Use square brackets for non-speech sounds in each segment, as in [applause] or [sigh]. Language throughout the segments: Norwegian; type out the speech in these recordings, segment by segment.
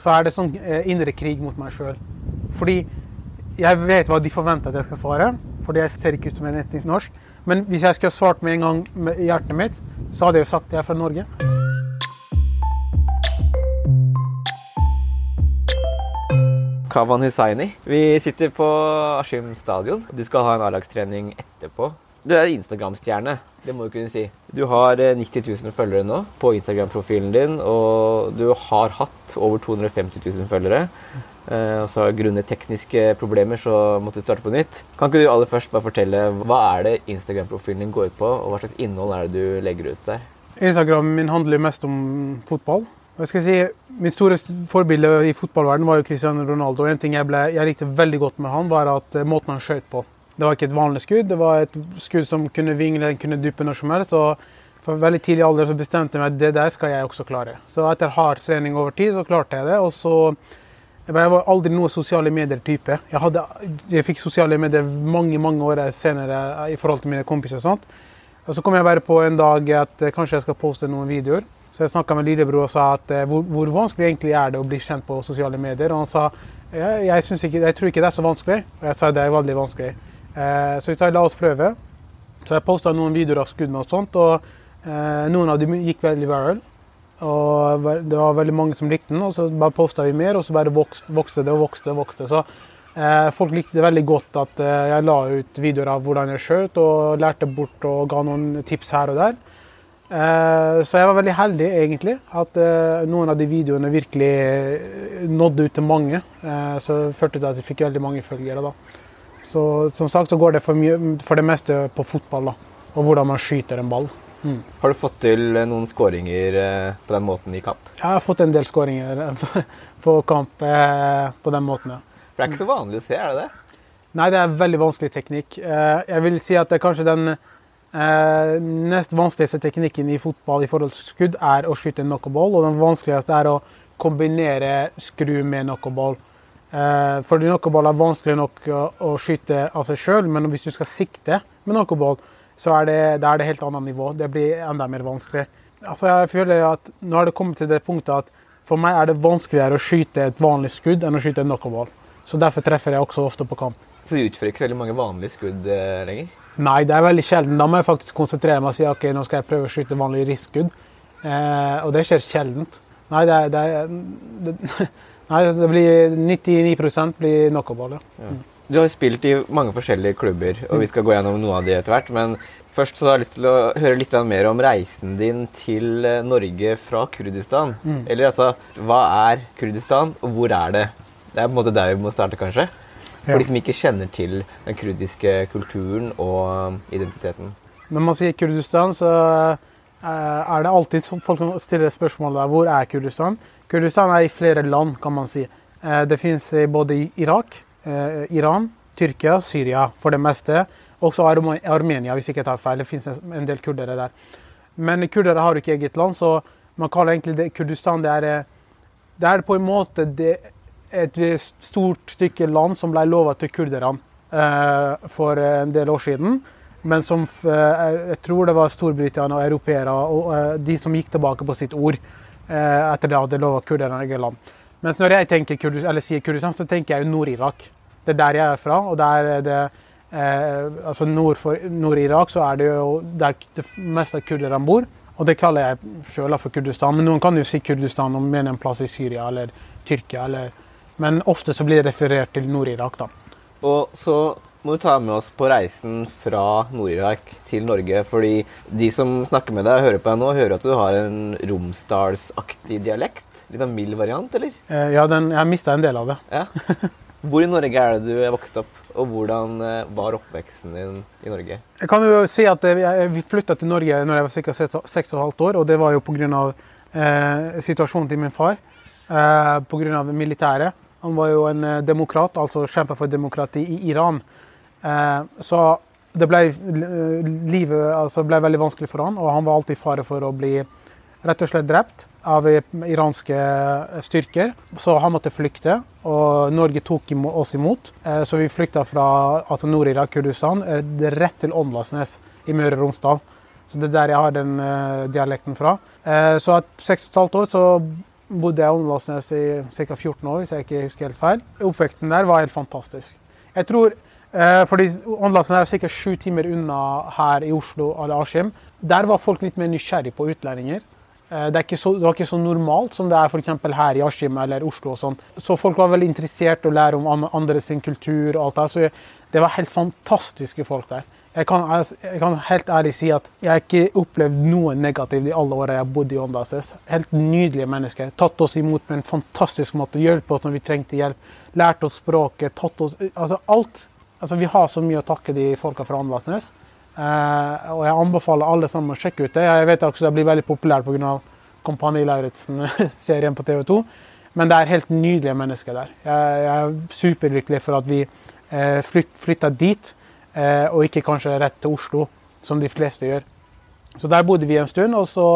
så er det sånn eh, indre krig mot meg sjøl. Fordi jeg vet hva de forventer at jeg skal svare, fordi jeg ser ikke ut som en etnisk norsk. Men hvis jeg skulle svart med en gang med hjertet mitt, så hadde jeg jo sagt at jeg er fra Norge. Kavan Hussaini. Vi sitter på Askim stadion. Du skal ha en A-lagstrening etterpå. Du er Instagram-stjerne, det må du kunne si. Du har eh, 90 000 følgere nå på Instagram-profilen din, og du har hatt over 250 000 følgere. Eh, og så Grunnet tekniske problemer så måtte du starte på nytt. Kan ikke du aller først bare fortelle hva er det Instagram-profilen din går ut på, og hva slags innhold er det du legger ut der? Instagram min handler jo mest om fotball. Og jeg skal si, Mitt store forbilde i fotballverden var jo Cristiano Ronaldo. En ting jeg, ble, jeg likte veldig godt med han, var at eh, måten han skjøt på. Det var ikke et vanlig skudd, det var et skudd som kunne vingle, kunne duppe når som helst. og For veldig tidlig alder så bestemte jeg meg at det der skal jeg også klare. Så etter hard trening over tid, så klarte jeg det. Og så Jeg var aldri noe sosiale medier-type. Jeg, jeg fikk sosiale medier mange mange år senere i forhold til mine kompiser. og sånt. Og Så kom jeg bare på en dag at eh, kanskje jeg skal poste noen videoer. Så jeg snakka med lillebror og sa at eh, hvor, hvor, vanskelig egentlig er det å bli kjent på sosiale medier. Og han sa jeg, jeg, ikke, jeg tror ikke det er så vanskelig. Og jeg sa det er veldig vanskelig. Eh, så vi sa la oss prøve. Så jeg posta noen videoer av skuddene og sånt, og eh, noen av dem gikk veldig viral. Og det var veldig mange som likte den, og så bare posta vi mer, og så bare vokste, det og vokste og vokste. Så eh, folk likte det veldig godt at jeg la ut videoer av hvordan jeg skjøt, og lærte bort og ga noen tips her og der. Så jeg var veldig heldig, egentlig, at noen av de videoene virkelig nådde ut til mange. så det førte til at jeg fikk veldig mange følgere. da. Så som sagt så går det for, mye, for det meste på fotball, da. Og hvordan man skyter en ball. Mm. Har du fått til noen skåringer eh, på den måten i kamp? Jeg har fått en del skåringer eh, på kamp eh, på den måten, ja. For det er ikke så vanlig å se, er det det? Nei, det er veldig vanskelig teknikk. Jeg vil si at det er kanskje den nest vanskeligste teknikken i fotball i forhold til skudd, er å skyte en. Og den vanskeligste er å kombinere skru med knockball. Eh, fordi knockball er vanskelig nok å, skyte av seg sjøl, men hvis du skal sikte med knockball, så er det, det er det helt annet nivå. Det blir enda mer vanskelig. Altså jeg føler at Nå har det kommet til det punktet at for meg er det vanskeligere å skyte et vanlig skudd enn å skyte en knockball. Så derfor treffer jeg også ofte på kamp. Så du utfører ikke veldig mange vanlige skudd eh, lenger? Nei, det er veldig sjelden. Da må jeg faktisk konsentrere meg og si ok, nå skal jeg prøve å skyte vanlig riskskudd. Eh, og det skjer sjeldent. Nei, det er, det er det, [laughs] Nei, det blir 99 blir knockoutball. Ja. Mm. Du har spilt i mange forskjellige klubber, og vi skal gå gjennom noe av de etter hvert. Men først så har jeg lyst til å høre litt mer om reisen din til eh, Norge fra Kurdistan. Mm. Eller altså, hva er Kurdistan, og hvor er det? Det er på en måte der vi må starte, kanskje? For ja. de som ikke kjenner til den kurdiske kulturen og um, identiteten. Når man sier Kurdistan, så eh, er det alltid folk som stiller spørsmål der. hvor er Kurdistan Kurdistan er i flere land, kan man si. Eh, det finnes både i Irak, eh, Iran, Tyrkia, Syria for det meste. Også Armenia, hvis ikke jeg tar feil. Det finnes en del kurdere der. Men kurdere har ikke eget land, så man kaller egentlig det Kurdistan det er, eh, det er på en måte et stort stykke land som ble lova til kurderne for en del år siden. men som jeg tror det var Storbritannia og europeere og de som gikk tilbake på sitt ord etter det hadde lova kurderne eget land. Mens når jeg tenker Kurdis, eller sier Kurdistan, så tenker jeg jo Nord-Irak. Det er der jeg er fra, og der er det eh, altså nord for Nord-Irak så er det jo der det meste av kurderne bor. Og det kaller jeg sjøl for Kurdistan. Men noen kan jo si Kurdistan og mener en plass i Syria eller Tyrkia. Eller, men ofte så blir det referert til Nord-Irak, da. Og så må du ta med oss på reisen fra Nord-Irak til Norge. Fordi de som snakker med deg og hører på deg nå, hører at du har en romsdalsaktig dialekt. Litt av mild variant, eller? Eh, ja, den, jeg mista en del av det. Ja. [laughs] Hvor i Norge er det du er vokst opp, og hvordan eh, var oppveksten din i Norge? Jeg kan jo si at eh, vi flytta til Norge når jeg var ca. seks og et halvt år. Og det var jo pga. Eh, situasjonen til min far. Eh, pga. militæret. Han var jo en demokrat, altså kjempa for demokrati i Iran. Eh, så det ble, livet altså ble veldig vanskelig for han, og han var alltid i fare for å bli rett og slett drept av iranske styrker. Så han måtte flykte, og Norge tok oss imot. Eh, Så vi flykta fra altså Nord-Irak, Kurdistan, eh, rett til Åndalsnes i Møre og Romsdal. Så det er der jeg har den dialekten fra. Så at seks og et halvt år så bodde jeg i Åndalsnes i ca. 14 år, hvis jeg ikke husker helt feil. Oppveksten der var helt fantastisk. Jeg tror fordi Åndalsen er ca. sju timer unna her i Oslo eller Askim. Der var folk litt mer nysgjerrig på utlendinger. Eh, det, så, det var ikke så normalt som det er for her i Askim eller Oslo. og sånn. Så folk var veldig interessert i å lære om andres kultur. og alt det. Så det var helt fantastiske folk der. Jeg kan, jeg, kan helt ærlig si at jeg har ikke opplevd noe negativt i alle årene jeg har bodd i Åndalsnes. Helt nydelige mennesker. Tatt oss imot på en fantastisk måte. Hjulpet oss når vi trengte hjelp. Lært oss språket. tatt oss, altså alt. Altså, vi har så mye å takke de folka fra Åndalsnes. Eh, og jeg anbefaler alle sammen å sjekke ut det. Jeg vet også det blir veldig populært pga. Kompani Lauritzen-serien [laughs] på TV 2. Men det er helt nydelige mennesker der. Jeg, jeg er superlykkelig for at vi eh, flyt, flytta dit, eh, og ikke kanskje rett til Oslo, som de fleste gjør. Så der bodde vi en stund, og så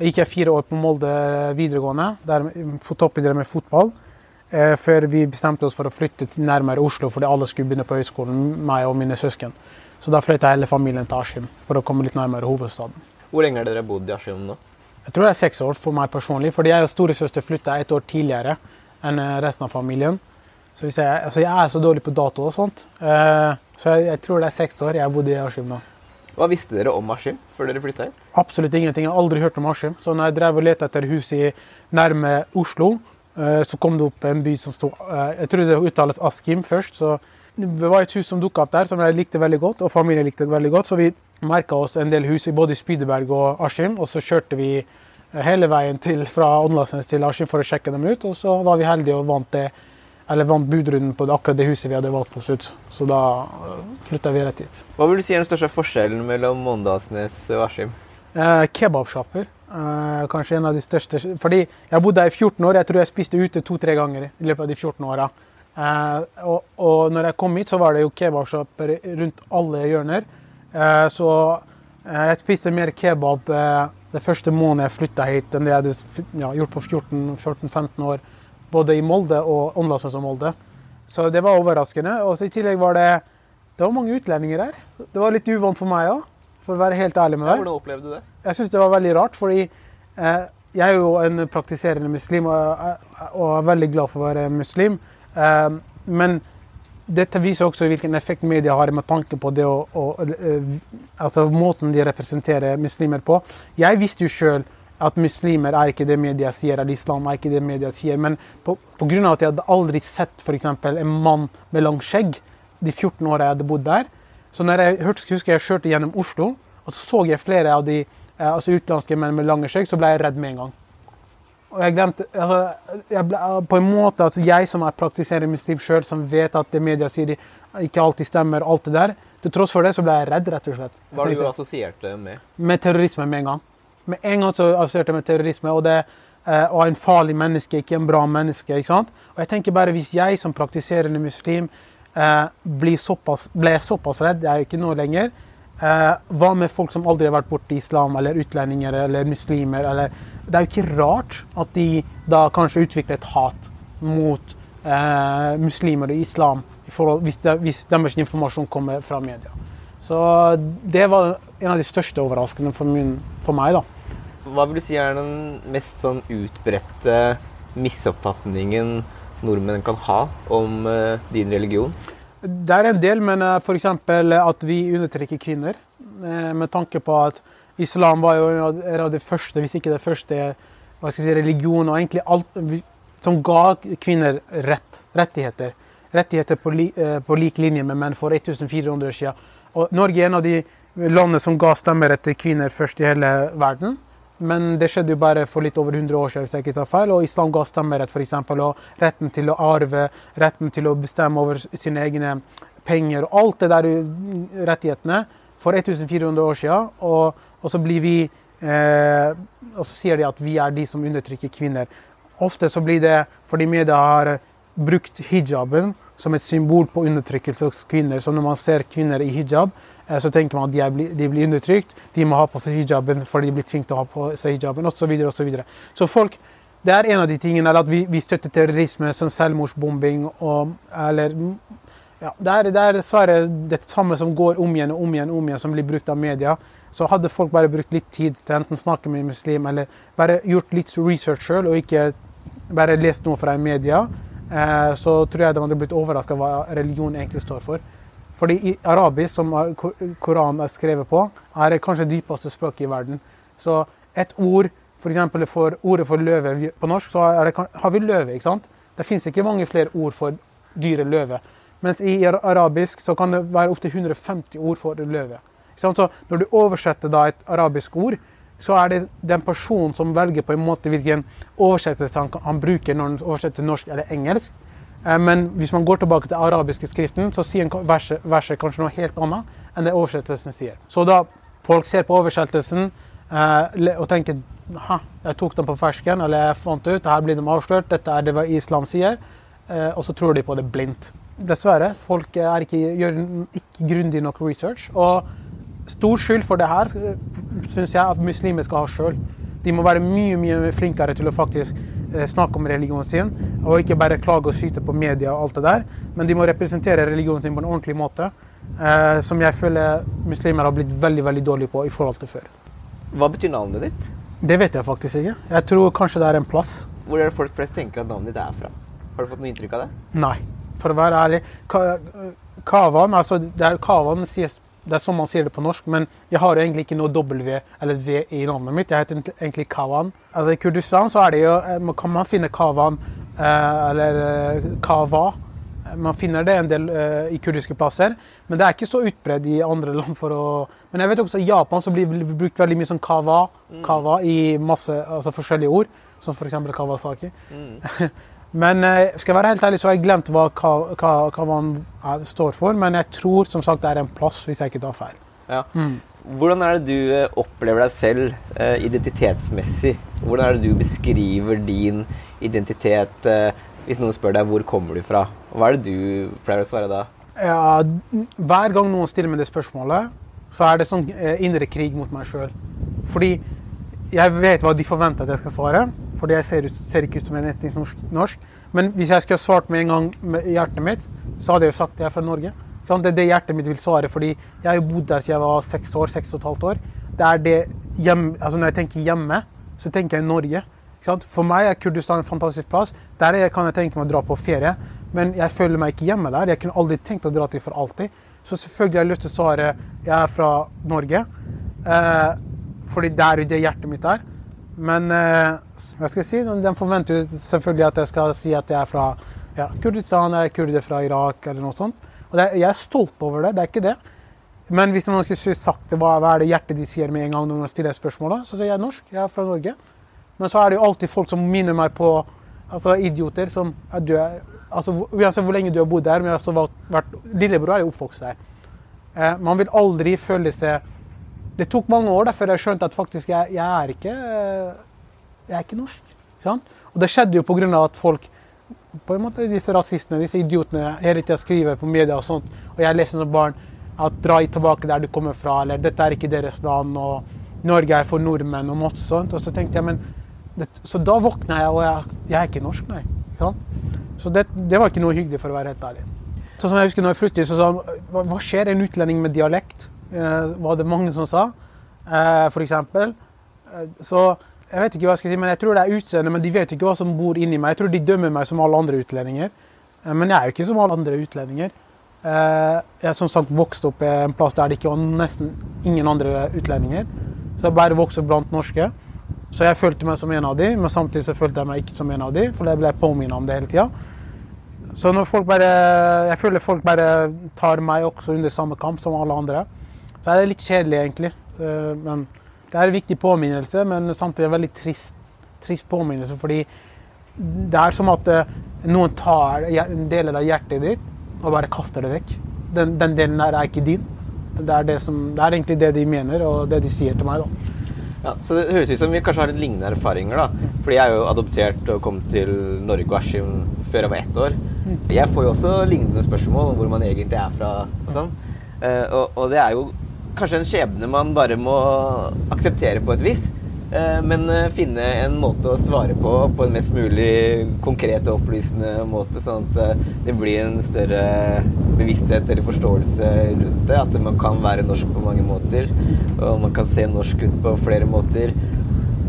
gikk jeg fire år på Molde videregående, der toppidrett med fotball. Eh, før vi bestemte oss for å flytte til nærmere Oslo, fordi alle skulle begynne på høyskolen, meg og mine søsken. Så da flytta hele familien til Askim for å komme litt nærmere hovedstaden. Hvor lenge har dere bodd i Askim nå? Jeg tror det er seks år for meg personlig, fordi jeg og storesøster flytta et år tidligere enn eh, resten av familien. Så jeg, altså jeg er så dårlig på dato og sånt, eh, så jeg, jeg tror det er seks år jeg har bodd i Askim nå. Hva visste dere om Askim før dere flytta hit? Absolutt ingenting. Jeg har aldri hørt om Askim. Så når jeg drev og lette etter hus i nærme Oslo, så kom det opp en by som sto eh, Jeg tror det uttales Askim først. så Det var et hus som dukka opp der, som jeg likte veldig godt, og familien likte veldig godt. Så vi merka oss en del hus i både Spydeberg og Askim, og så kjørte vi eh, hele veien til, fra Åndalsnes til Askim for å sjekke dem ut. Og så var vi heldige og vant det eller vant budrunden på det, akkurat det huset vi hadde valgt på slutt. Så da flytta vi rett hit. Hva vil du si er den største forskjellen mellom Åndalsnes og Askim? Eh, Kebabsjapper. Eh, kanskje en av de største. Fordi jeg bodde der i 14 år. Jeg tror jeg spiste ute to-tre ganger i løpet av de 14 åra. Uh, og, og når jeg kom hit, så var det jo kebabsjapper rundt alle hjørner. Uh, så jeg spiste mer kebab det første måneden jeg flytta hit, enn det jeg hadde ja, gjort på 14-15 år. Både i Molde og Åndalsnes og Molde. Så det var overraskende. Og i tillegg var det det var mange utlendinger her. Det var litt uvant for meg òg, for å være helt ærlig med deg. hvordan opplevde du det? Jeg syns det var veldig rart, fordi eh, jeg er jo en praktiserende muslim og, er- og er veldig glad for å være muslim. Eh, men dette viser også hvilken effekt media har med tanke på det å, å eh, altså måten de representerer muslimer på. Jeg visste jo sjøl at muslimer er ikke det media sier, eller islam er ikke det media sier. Men pga. at jeg hadde aldri sett eksempel en mann med langt skjegg de 14 åra jeg hadde bodd der. Så når jeg husker jeg kjørte gjennom Oslo, og så så jeg flere av de eh, altså utenlandske menn med lange skjegg, så ble jeg redd med en gang. Og jeg glemte, altså, jeg ble, på en måte, altså Jeg som er praktiserende muslim sjøl, som vet at det media sier de ikke alltid stemmer, alt det der, til tross for det så ble jeg redd, rett og slett. Hva har du assosierte assosiert med? med terrorisme med en gang. Med en gang så assosierte jeg med terrorisme, og det eh, og en farlig menneske, ikke en bra menneske. ikke sant? Og jeg tenker bare Hvis jeg som praktiserende muslim eh, blir såpass, ble såpass redd, jeg er jo ikke nå lenger, eh, hva med folk som aldri har vært borti islam, eller utlendinger eller muslimer? eller Det er jo ikke rart at de da kanskje utvikler et hat mot eh, muslimer og islam forhold, hvis, de, hvis deres informasjon kommer fra media. Så det var en av de største overraskelsene for, for meg. da. Hva vil du si er den mest sånn utbredte misoppfatningen nordmenn kan ha om uh, din religion? Det er en del, men uh, f.eks. at vi undertrykker kvinner. Uh, med tanke på at islam var jo en av de første, hvis ikke det første, hva skal jeg si, religion og egentlig alt som ga kvinner rett, rettigheter. Rettigheter på, li, på lik linje med menn for 1400 år siden. Og Norge er en av de landene som ga stemmerett til kvinner først i hele verden. Men det skjedde jo bare for litt over 100 år siden, hvis jeg ikke tar feil. Og islam ga stemmerett, f.eks. Og retten til å arve, retten til å bestemme over sine egne penger. Og alt det der rettighetene for 1400 år siden. Og, og så blir vi eh, Og så sier de at vi er de som undertrykker kvinner. Ofte så blir det fordi media har brukt hijaben som et symbol på undertrykkelse hos kvinner. Så når man ser kvinner i hijab, så tenker man at de, blir, de blir undertrykt, de må ha på seg hijaben fordi de blir tvunget til å ha på seg hijaben osv. Så, videre, og så, videre. så folk, det er en av de tingene at vi, vi støtter terrorisme som selvmordsbombing og eller ja, det, er, det er dessverre det samme som går om igjen og om igjen, om igjen, som blir brukt av media. Så hadde folk bare brukt litt tid til enten snakke med en muslim eller bare gjort litt research sjøl, og ikke bare lest noe fra media, eh, så tror jeg de hadde blitt overraska hva religion egentlig står for. Fordi i arabisk, som Koranen er skrevet på, er det kanskje dypeste språket i verden. Så et ord, f.eks. For, for ordet for løve på norsk, så det, har vi løve. ikke sant? Det fins ikke mange flere ord for dyret løve. Mens i arabisk så kan det være opptil 150 ord for løve. Så når du oversetter da et arabisk ord, så er det den personen som velger på en måte hvilken oversettelse han, han bruker når han oversetter norsk eller engelsk. Eh, men hvis man går tilbake til arabiske skriften, så sier verset, verset kanskje noe helt annet enn det oversettelsen sier. Så da folk ser på oversettelsen eh, og tenker ha, jeg tok den på fersken, eller jeg fant ut, her blir de avslørt, dette er det hva islam sier, eh, og så tror de på det blindt. Dessverre. Folk ikke, gjør ikke grundig nok research. Og stor skyld for det her syns jeg at muslimer skal ha sjøl. De må være mye mye flinkere til å faktisk snakke om religionen sin, og ikke bare klage og skyte på media og alt det der. Men de må representere religionen sin på en ordentlig måte, eh, som jeg føler muslimer har blitt veldig veldig dårlige på i forhold til før. Hva betyr navnet ditt? Det vet jeg faktisk ikke. Jeg tror kanskje det er en plass. Hvor er det folk flest tenker at navnet ditt er fra? Har du fått noe inntrykk av det? Nei, for å være ærlig. Kavan, altså der Kavan sies det er sånn man sier det på norsk, men jeg har jo egentlig ikke noe W eller V i navnet mitt. Jeg heter egentlig Kavan. Altså, I Kurdistan så er det jo, eh, kan man finne Kavan eh, eller eh, Kava. Man finner det en del i kurdiske plasser, men det er ikke så utbredt i andre [laughs] land. for å... Men jeg vet også at i Japan så blir det brukt veldig mye sånn kava, kava i masse altså forskjellige ord, som f.eks. Kawasaki. Mm. [laughs] Men eh, skal jeg være helt ærlig, så har jeg glemt hva, hva, hva man står for. Men jeg tror som sagt det er en plass, hvis jeg ikke tar feil. Ja. Mm. Hvordan er det du eh, opplever deg selv eh, identitetsmessig? Hvordan er det du beskriver din identitet hvis noen spør deg hvor kommer du fra? Hva er det du pleier å svare da? Ja, hver gang noen stiller meg det spørsmålet, så er det sånn indre krig mot meg sjøl. Fordi jeg vet hva de forventer at jeg skal svare fordi jeg ser, ut, ser ikke ut som en etnisk norsk. Men hvis jeg skulle svart med en gang med hjertet mitt, så hadde jeg jo sagt at jeg er fra Norge. Det er det hjertet mitt vil svare, fordi jeg har jo bodd der siden jeg var seks år. seks og et halvt år. Det er det hjemme, altså Når jeg tenker hjemme, så tenker jeg Norge. For meg er Kurdistan en fantastisk plass. Der kan jeg tenke meg å dra på ferie. Men jeg føler meg ikke hjemme der. Jeg kunne aldri tenkt å dra til for alltid. Så selvfølgelig har jeg lyst til å svare jeg er fra Norge. Eh, fordi det er jo det hjertet mitt er. Men eh, hva skal jeg si, de forventer selvfølgelig at jeg skal si at jeg er fra ja, Kurdistan, jeg er kurder fra Irak eller noe sånt. Og er, jeg er stolt over det, det er ikke det. Men hvis man skulle sagt det, hva, hva er det hjertet de sier med en gang når man stiller spørsmålet, så sier jeg norsk, jeg er fra Norge. Men så er det jo alltid folk som minner meg på altså idioter som er døde. Altså, uansett hvor lenge du har bodd der, men jeg har også vært, lillebror er jo oppvokst der. Eh, man vil aldri føle seg det tok mange år da, før jeg skjønte at faktisk jeg, jeg, er ikke jeg er ikke norsk. Sant? Og det skjedde jo pga. at folk, på en måte disse rasistene, disse idiotene, hele tida skriver på media og sånt. Og jeg leser som barn at dra tilbake der du kommer fra, eller dette er ikke deres land, og Norge er for nordmenn og masse sånt. Og så tenkte jeg, men det, Så da våkna jeg, og jeg, jeg er ikke norsk, nei. Sant? Så det, det, var ikke noe hyggelig, for å være helt ærlig. Sånn som jeg husker når jeg flyttet, så sa han hva skjer en utlending med dialekt? Eh, var det mange som sa, eh, f.eks. Eh, så jeg vet ikke hva jeg skal si, men jeg tror det er utseendet, men de vet ikke hva som bor inni meg. Jeg tror de dømmer meg som alle andre utlendinger. Men jeg er jo ikke som alle andre utlendinger. Jeg har som sagt vokst opp i en plass der det ikke var nesten ingen andre utlendinger. Så jeg bare vokste blant norske. Så jeg følte meg som en av de, men samtidig så følte jeg meg ikke som en av de, for jeg ble påminnet om det hele tida. Så når folk bare Jeg føler folk bare tar meg også under samme kamp som alle andre. Så er det litt kjedelig, egentlig. Eh, men det er en viktig påminnelse, men samtidig en veldig trist, trist påminnelse. Fordi det er som at eh, noen tar en del av hjertet ditt og bare kaster det vekk. Den, den delen der er ikke din. Det er, det, som, det er egentlig det de mener, og det de sier til meg. da. Ja, så Det høres ut som vi kanskje har litt lignende erfaringer. da. Fordi jeg er jo adoptert og kom til Norge og Askim før jeg var ett år. Jeg får jo også lignende spørsmål om hvor man egentlig er fra. Og sånn. Eh, og, og det er jo kanskje en skjebne man bare må akseptere på et vis. Eh, men eh, finne en måte å svare på på en mest mulig konkret og opplysende måte, sånn at eh, det blir en større bevissthet eller forståelse rundt det. At man kan være norsk på mange måter, og man kan se norsk ut på flere måter.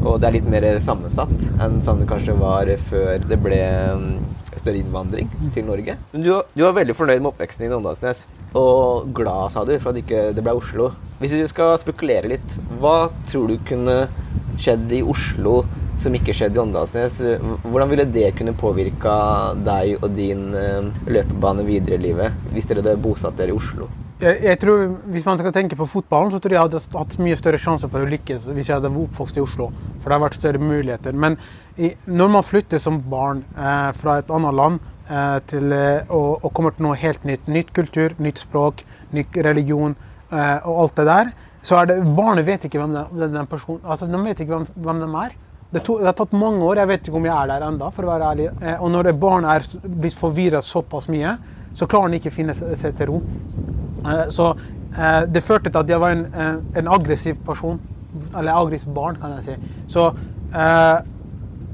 Og det er litt mer sammensatt enn sånn det kanskje var før det ble mm, større innvandring til Norge. Men du, du var veldig fornøyd med oppveksten i Åndalsnes, og glad, sa du, for at ikke det ikke ble Oslo. Hvis du skal spekulere litt, hva tror du kunne skjedd i Oslo som ikke skjedde i Åndalsnes. Hvordan ville det kunne påvirka deg og din eh, løpebane videre i livet hvis dere hadde bosatt dere i Oslo? Jeg, jeg, tror, Hvis man skal tenke på fotballen, så tror jeg jeg hadde hatt mye større sjanse for å lykkes hvis jeg hadde oppvokst i Oslo. For det har vært større muligheter. Men i, når man flytter som barn eh, fra et annet land eh, til, eh, og, og, kommer til noe helt nytt, nytt kultur, nytt språk, ny religion eh, og alt det der, så er det Barnet vet ikke hvem den, den personen altså De vet ikke hvem, hvem de er. Det, to, det, har tatt mange år. Jeg vet ikke om jeg er der enda, for å være ærlig. Eh, og når et barn er blitt forvirra såpass mye, så klarer han ikke å finne seg til ro. Eh, så eh, det førte til at jeg var en, eh, en, aggressiv person. Eller aggressivt barn, kan jeg si. Så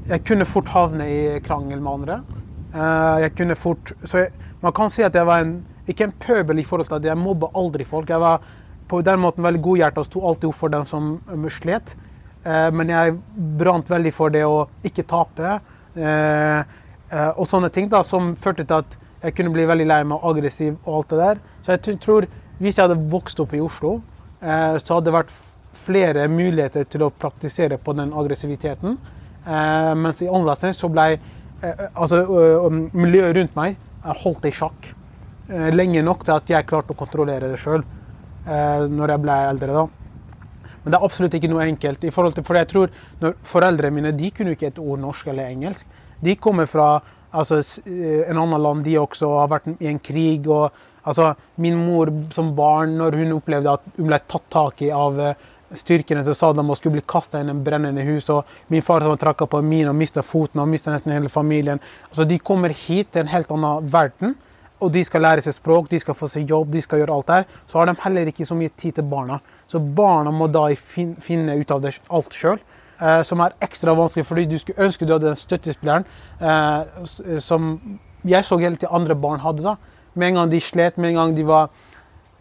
jeg kunne fort havne i krangel med andre. Jeg kunne fort Så jeg, man kan si at jeg var en ikke en pøbel i forhold til at jeg mobba aldri folk. Jeg var på den måten veldig godhjerta og sto alltid opp for dem som slet. Eh, men jeg brant veldig for det å ikke tape. Og sånne ting da, som førte til at jeg kunne bli veldig lei meg og aggressiv og alt det der. Så jeg tror hvis jeg hadde vokst opp i Oslo, så hadde det vært flere muligheter til å praktisere på den aggressiviteten. Mens i Åndalsnes så ble altså, miljøet rundt meg holdt i sjakk lenge nok til at jeg klarte å kontrollere det sjøl. Eh, når jeg ble eldre. da. Men det er absolutt ikke noe enkelt. i forhold til, For jeg tror når Foreldrene mine de kunne ikke et ord norsk eller engelsk. De kommer fra altså, en annen land, de også, har vært i en krig. og altså, Min mor som barn, når hun opplevde at hun ble tatt tak i av eh, styrkene til Saddam og skulle bli kasta inn i en brennende hus, og min far som trakka på min og mista foten og mista nesten hele familien. Altså, De kommer hit til en helt annen verden og de skal lære seg språk, de skal få seg jobb, de skal gjøre alt der, så har de heller ikke så mye tid til barna. Så barna må da finne ut av det alt sjøl. Eh, som er ekstra vanskelig, fordi du skulle ønske du hadde den støttespilleren eh, som jeg så hele tiden andre barn hadde. da. Med en gang de slet, med en gang de var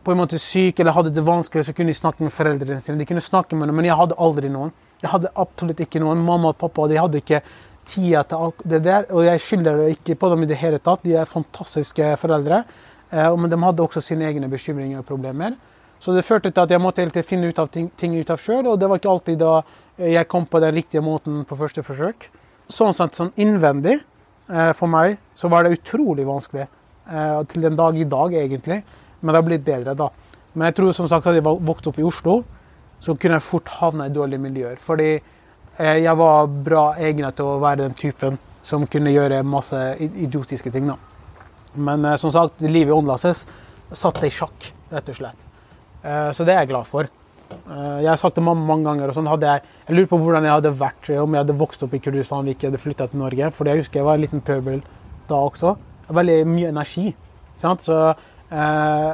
på en måte syke eller hadde det vanskelig, så kunne de snakke med foreldrene sine. De kunne snakke med dem, Men jeg hadde aldri noen. Jeg hadde absolutt ikke noen. Mamma og pappa de hadde ikke tida til det der. Og jeg skylder det ikke på dem i det hele tatt. De er fantastiske foreldre. Eh, men de hadde også sine egne bekymringer og problemer. Så det førte til at jeg måtte hele finne ut av ting, ting ut av sjøl, og det var ikke alltid da jeg kom på den riktige måten på første forsøk. Sånn sett sånn innvendig eh, for meg så var det utrolig vanskelig. Eh, til den dag i dag, egentlig. Men det har blitt bedre, da. Men jeg tror som sagt at jeg vokste opp i Oslo, så kunne jeg fort havne i dårlige miljøer. Fordi Eh, jeg var bra egnet til å være den typen som kunne gjøre masse idiotiske ting. da. Men som sagt, livet i Åndlases satte i sjakk, rett og slett. Så det er jeg glad for. Jeg har sagt det mange ganger og sånn hadde jeg, jeg lurer på hvordan jeg hadde vært om jeg hadde vokst opp i Kurdistan og ikke hadde flytta til Norge. For jeg husker jeg var en liten pøbel da også. Veldig mye energi. Sant? Så eh,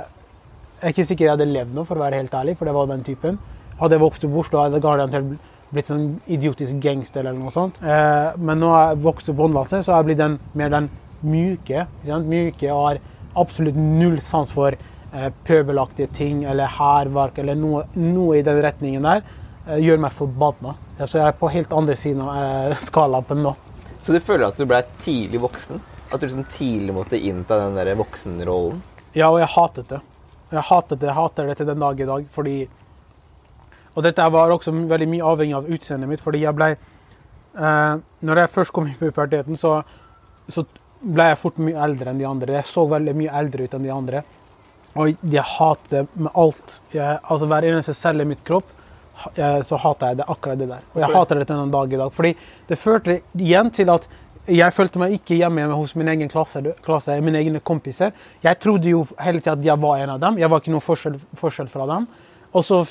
jeg er ikke sikker jeg hadde levd nå, for å være helt ærlig, for det var den typen. Hadde jeg vokst opp i Oslo, hadde jeg blitt sånn idiotisk gangster eller noe sånt. Eh, men nå har jeg vokst opp håndvalse, så har jeg blitt den, mer den myke. Myke og har absolutt null sans for eh, pøbelaktige ting eller hærverk eller noe, noe i den retningen der, eh, gjør meg forbanna. Så jeg er på helt andre siden av eh, [laughs] skalaen nå. Så du føler at du ble tidlig voksen? At du liksom tidlig måtte innta den der voksenrollen? Ja, og jeg hatet det. Jeg hatet det, jeg hater det til den dag i dag. fordi Og dette var også veldig mye avhengig av utseendet mitt. fordi jeg ble eh, Når jeg først kom i puberteten, så, så ble jeg fort mye eldre enn de andre. Jeg så veldig mye eldre ut enn de andre. Og jeg hater det med alt. Jeg, altså Hver eneste celle i mitt kropp jeg, så hater jeg det akkurat det der. Og jeg hater det til den dag i dag. Fordi det førte igjen til at jeg følte meg ikke hjemme hos min egen klasse, klasse mine egne kompiser. Jeg trodde jo hele tida at jeg var en av dem. Jeg var ikke noe forskjell, forskjell fra dem. Og så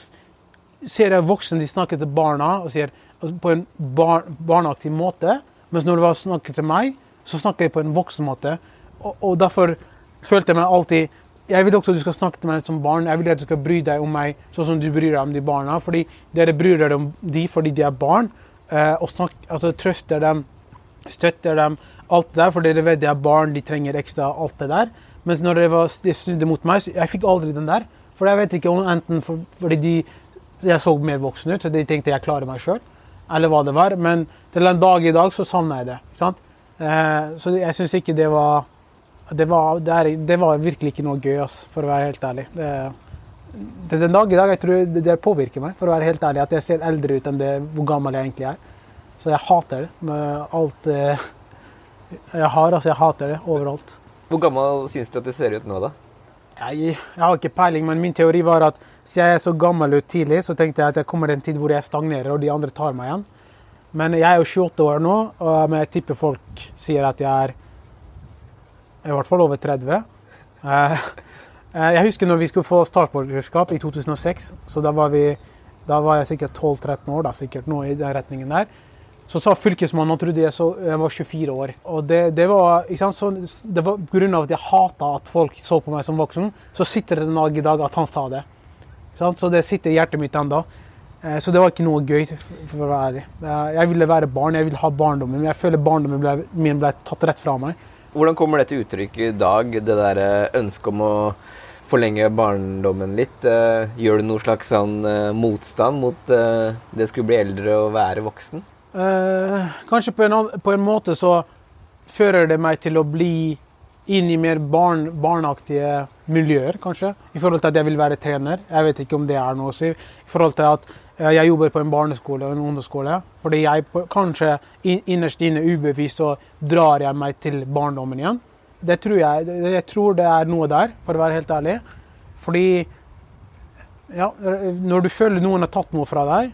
ser jeg voksne de snakker til barna og sier altså på en bar, barneaktig måte. Mens når de snakker til meg, så snakker jeg på en voksen måte. Og, og derfor følte jeg meg alltid jeg vil også at du skal snakke til meg som barn. Jeg vil at du skal bry deg om meg sånn som du bryr deg om de barna. Fordi dere bryr dere om de fordi de er barn. Eh, og snak, altså, trøster dem, støtter dem, alt det der. For dere vet de er barn, de trenger ekstra alt det der. Mens når det var, de snudde mot meg, jeg fikk aldri den der. For jeg vet ikke om enten for, fordi de, jeg så mer voksen ut, så de tenkte jeg klarer meg sjøl. Eller hva det var. Men til en dag i dag så savner jeg det. ikke sant? Eh, så jeg syns ikke det var det var, det, er, det var, virkelig ikke noe gøy, altså, for å være helt ærlig. Det, det, den dag i dag jeg tror det, det, påvirker meg, for å være helt ærlig, at jeg ser eldre ut enn det, hvor gammel jeg egentlig er. Så jeg hater det med alt eh, jeg har. altså Jeg hater det overalt. Hvor gammel syns du at du ser ut nå, da? Jeg, jeg, har ikke peiling, men min teori var at siden jeg er så gammel ut tidlig, så tenkte jeg at jeg kommer til en tid hvor jeg stagnerer, og de andre tar meg igjen. Men jeg er jo 28 år nå, og jeg tipper folk sier at jeg er i hvert fall over 30. Eh, eh, jeg husker når vi skulle få statsborgerskap i 2006. så Da var, vi, da var jeg sikkert 12-13 år, da, sikkert noe i den retningen der. Så sa fylkesmannen han trodde jeg, jeg var 24 år. Og det, det var så, det var pga. at jeg hata at folk så på meg som voksen. Så sitter det en dag i dag at han sa det. Så det sitter i hjertet mitt ennå. Eh, så det var ikke noe gøy. for å være ærlig. Jeg ville være barn, jeg ville ha barndommen. Men jeg føler barndommen min ble tatt rett fra meg. Hvordan kommer det til uttrykk i dag, det der eh, ønsket om å forlenge barndommen litt? Eh, gjør du noe slags sånn eh, motstand mot det skulle bli eldre og være voksen? Eh, kanskje på en, på en, måte så fører det meg til å bli inn i mer barn, barneaktige miljøer, kanskje. I forhold til at jeg vil være trener. Jeg vet ikke om det er noe å si. I forhold til at jeg jobber på en barneskole og en ungdomsskole. Fordi jeg kanskje innerst inne ubevisst så drar jeg meg til barndommen igjen. Det tror jeg, jeg tror det er noe der, for å være helt ærlig. Fordi ja, når du føler noen har tatt noe fra deg,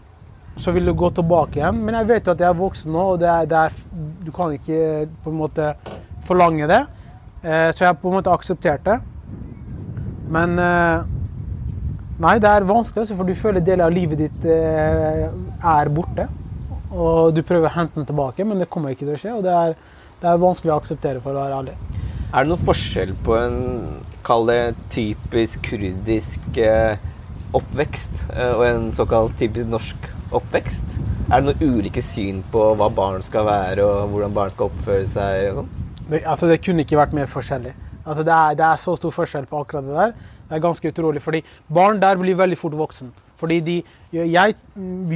så vil du gå tilbake igjen. Men jeg vet jo at jeg er voksen nå, og det er, det er, du kan ikke på en måte forlange det. Eh, så jeg har på en måte akseptert det. Men eh, Nei, det er vanskelig, altså, for du føler deler av livet ditt eh, er borte. Og du prøver å hente den tilbake, men det kommer ikke til å skje. Og det er, det er vanskelig å akseptere, for å være ærlig. Er det noen forskjell på en, kall det typisk kurdisk eh, oppvekst eh, og en såkalt typisk norsk oppvekst? Er det noen ulike syn på hva barn skal være, og hvordan barn skal oppføre seg? og sånn? Det, altså, det kunne ikke vært mer forskjellig. Altså, det, er, det er så stor forskjell på akkurat det der. Det er ganske utrolig. fordi barn der blir veldig fort voksen. Fordi de, jeg,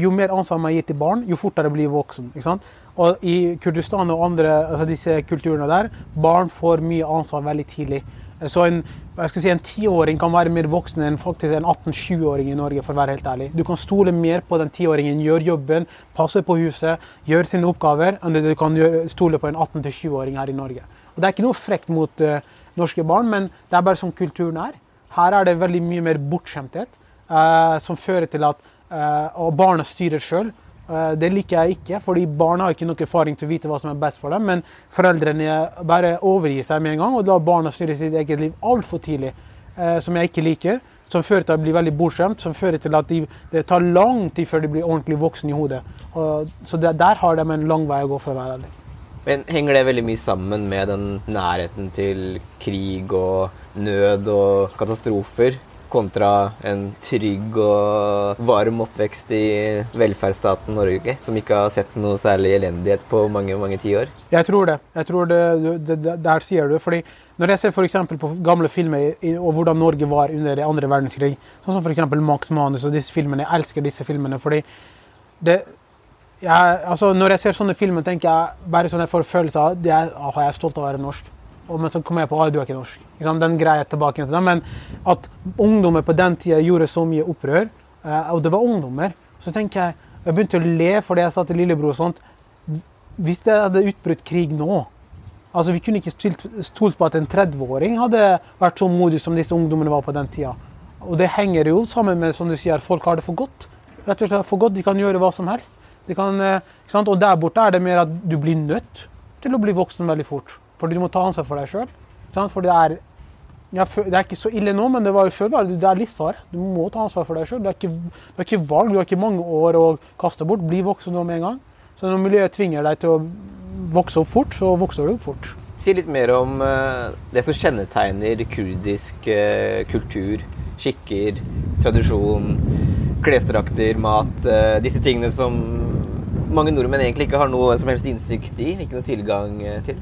Jo mer ansvar man gir til barn, jo fortere blir voksen. ikke sant? Og i Kurdistan og andre altså disse kulturene der, barn får mye ansvar veldig tidlig. Så en, jeg skal si en tiåring kan være mer voksen enn faktisk en 18-20-åring i Norge. for å være helt ærlig. Du kan stole mer på den tiåringen, gjør jobben, passe på huset, gjør sine oppgaver, enn det du kan stole på en 18-20-åring her i Norge. Og Det er ikke noe frekt mot uh, norske barn, men det er bare sånn kulturen er. Her er det veldig mye mer bortskjemthet, eh, som fører til at eh, Og barna styrer sjøl. Eh, det liker jeg ikke, fordi barna har ikke noe erfaring til å vite hva som er best for dem. Men foreldrene bare overgir seg med en gang og lar barna styre sitt eget liv altfor tidlig. Eh, som jeg ikke liker. Som fører til at de blir veldig bortskjemt, som fører til at de, det tar lang tid før de blir ordentlig voksen i hodet. Og, så det, der har de en lang vei å gå, for å være ærlig. Men Henger det veldig mye sammen med den nærheten til krig og nød og katastrofer? Kontra en trygg og varm oppvekst i velferdsstaten Norge, som ikke har sett noe særlig elendighet på mange mange tiår? Jeg tror det. Jeg tror det, det, Der sier du fordi Når jeg ser for på gamle filmer og hvordan Norge var under andre verdenskrig, sånn som f.eks. Max Manus og disse filmene, jeg elsker disse filmene fordi det jeg, altså Når jeg ser sånne filmer, tenker jeg bare sånn jeg får følelsen av jeg, ah, jeg er stolt av å være norsk. Og men så kommer jeg på at du er ikke norsk. Sant? Den jeg tilbake til. Men at ungdommer på den tida gjorde så mye opprør, eh, og det var ungdommer, så tenker jeg Jeg begynte å le fordi jeg sa til lillebror og sånt Hvis det hadde utbrutt krig nå Altså, Vi kunne ikke stolt på at en 30-åring hadde vært så modig som disse ungdommene var på den tida. Og det henger jo sammen med som du sier, folk har det for godt. Rett og slett for godt, De kan gjøre hva som helst. Kan, eh? Og der borte er det mer at du blir nødt til å bli voksen veldig fort. Fordi du må ta ansvar for deg sjøl. Det er, det er ikke så ille nå, men det var jo før var det, er livsfare. Du må ta ansvar for deg sjøl. Du, har ikke- valg, du har ikke mange år å kaste bort. Bli voksen nå med en gang. Så når miljøet tvinger deg til å vokse opp fort, så vokser du opp fort. Si litt mer om eh, det som kjennetegner kurdisk eh, kultur, skikker, tradisjon, klesdrakter, mat. disse tingene som mange nordmenn egentlig ikke har noe som helst innsikt i, ikke noe tilgang eh, til.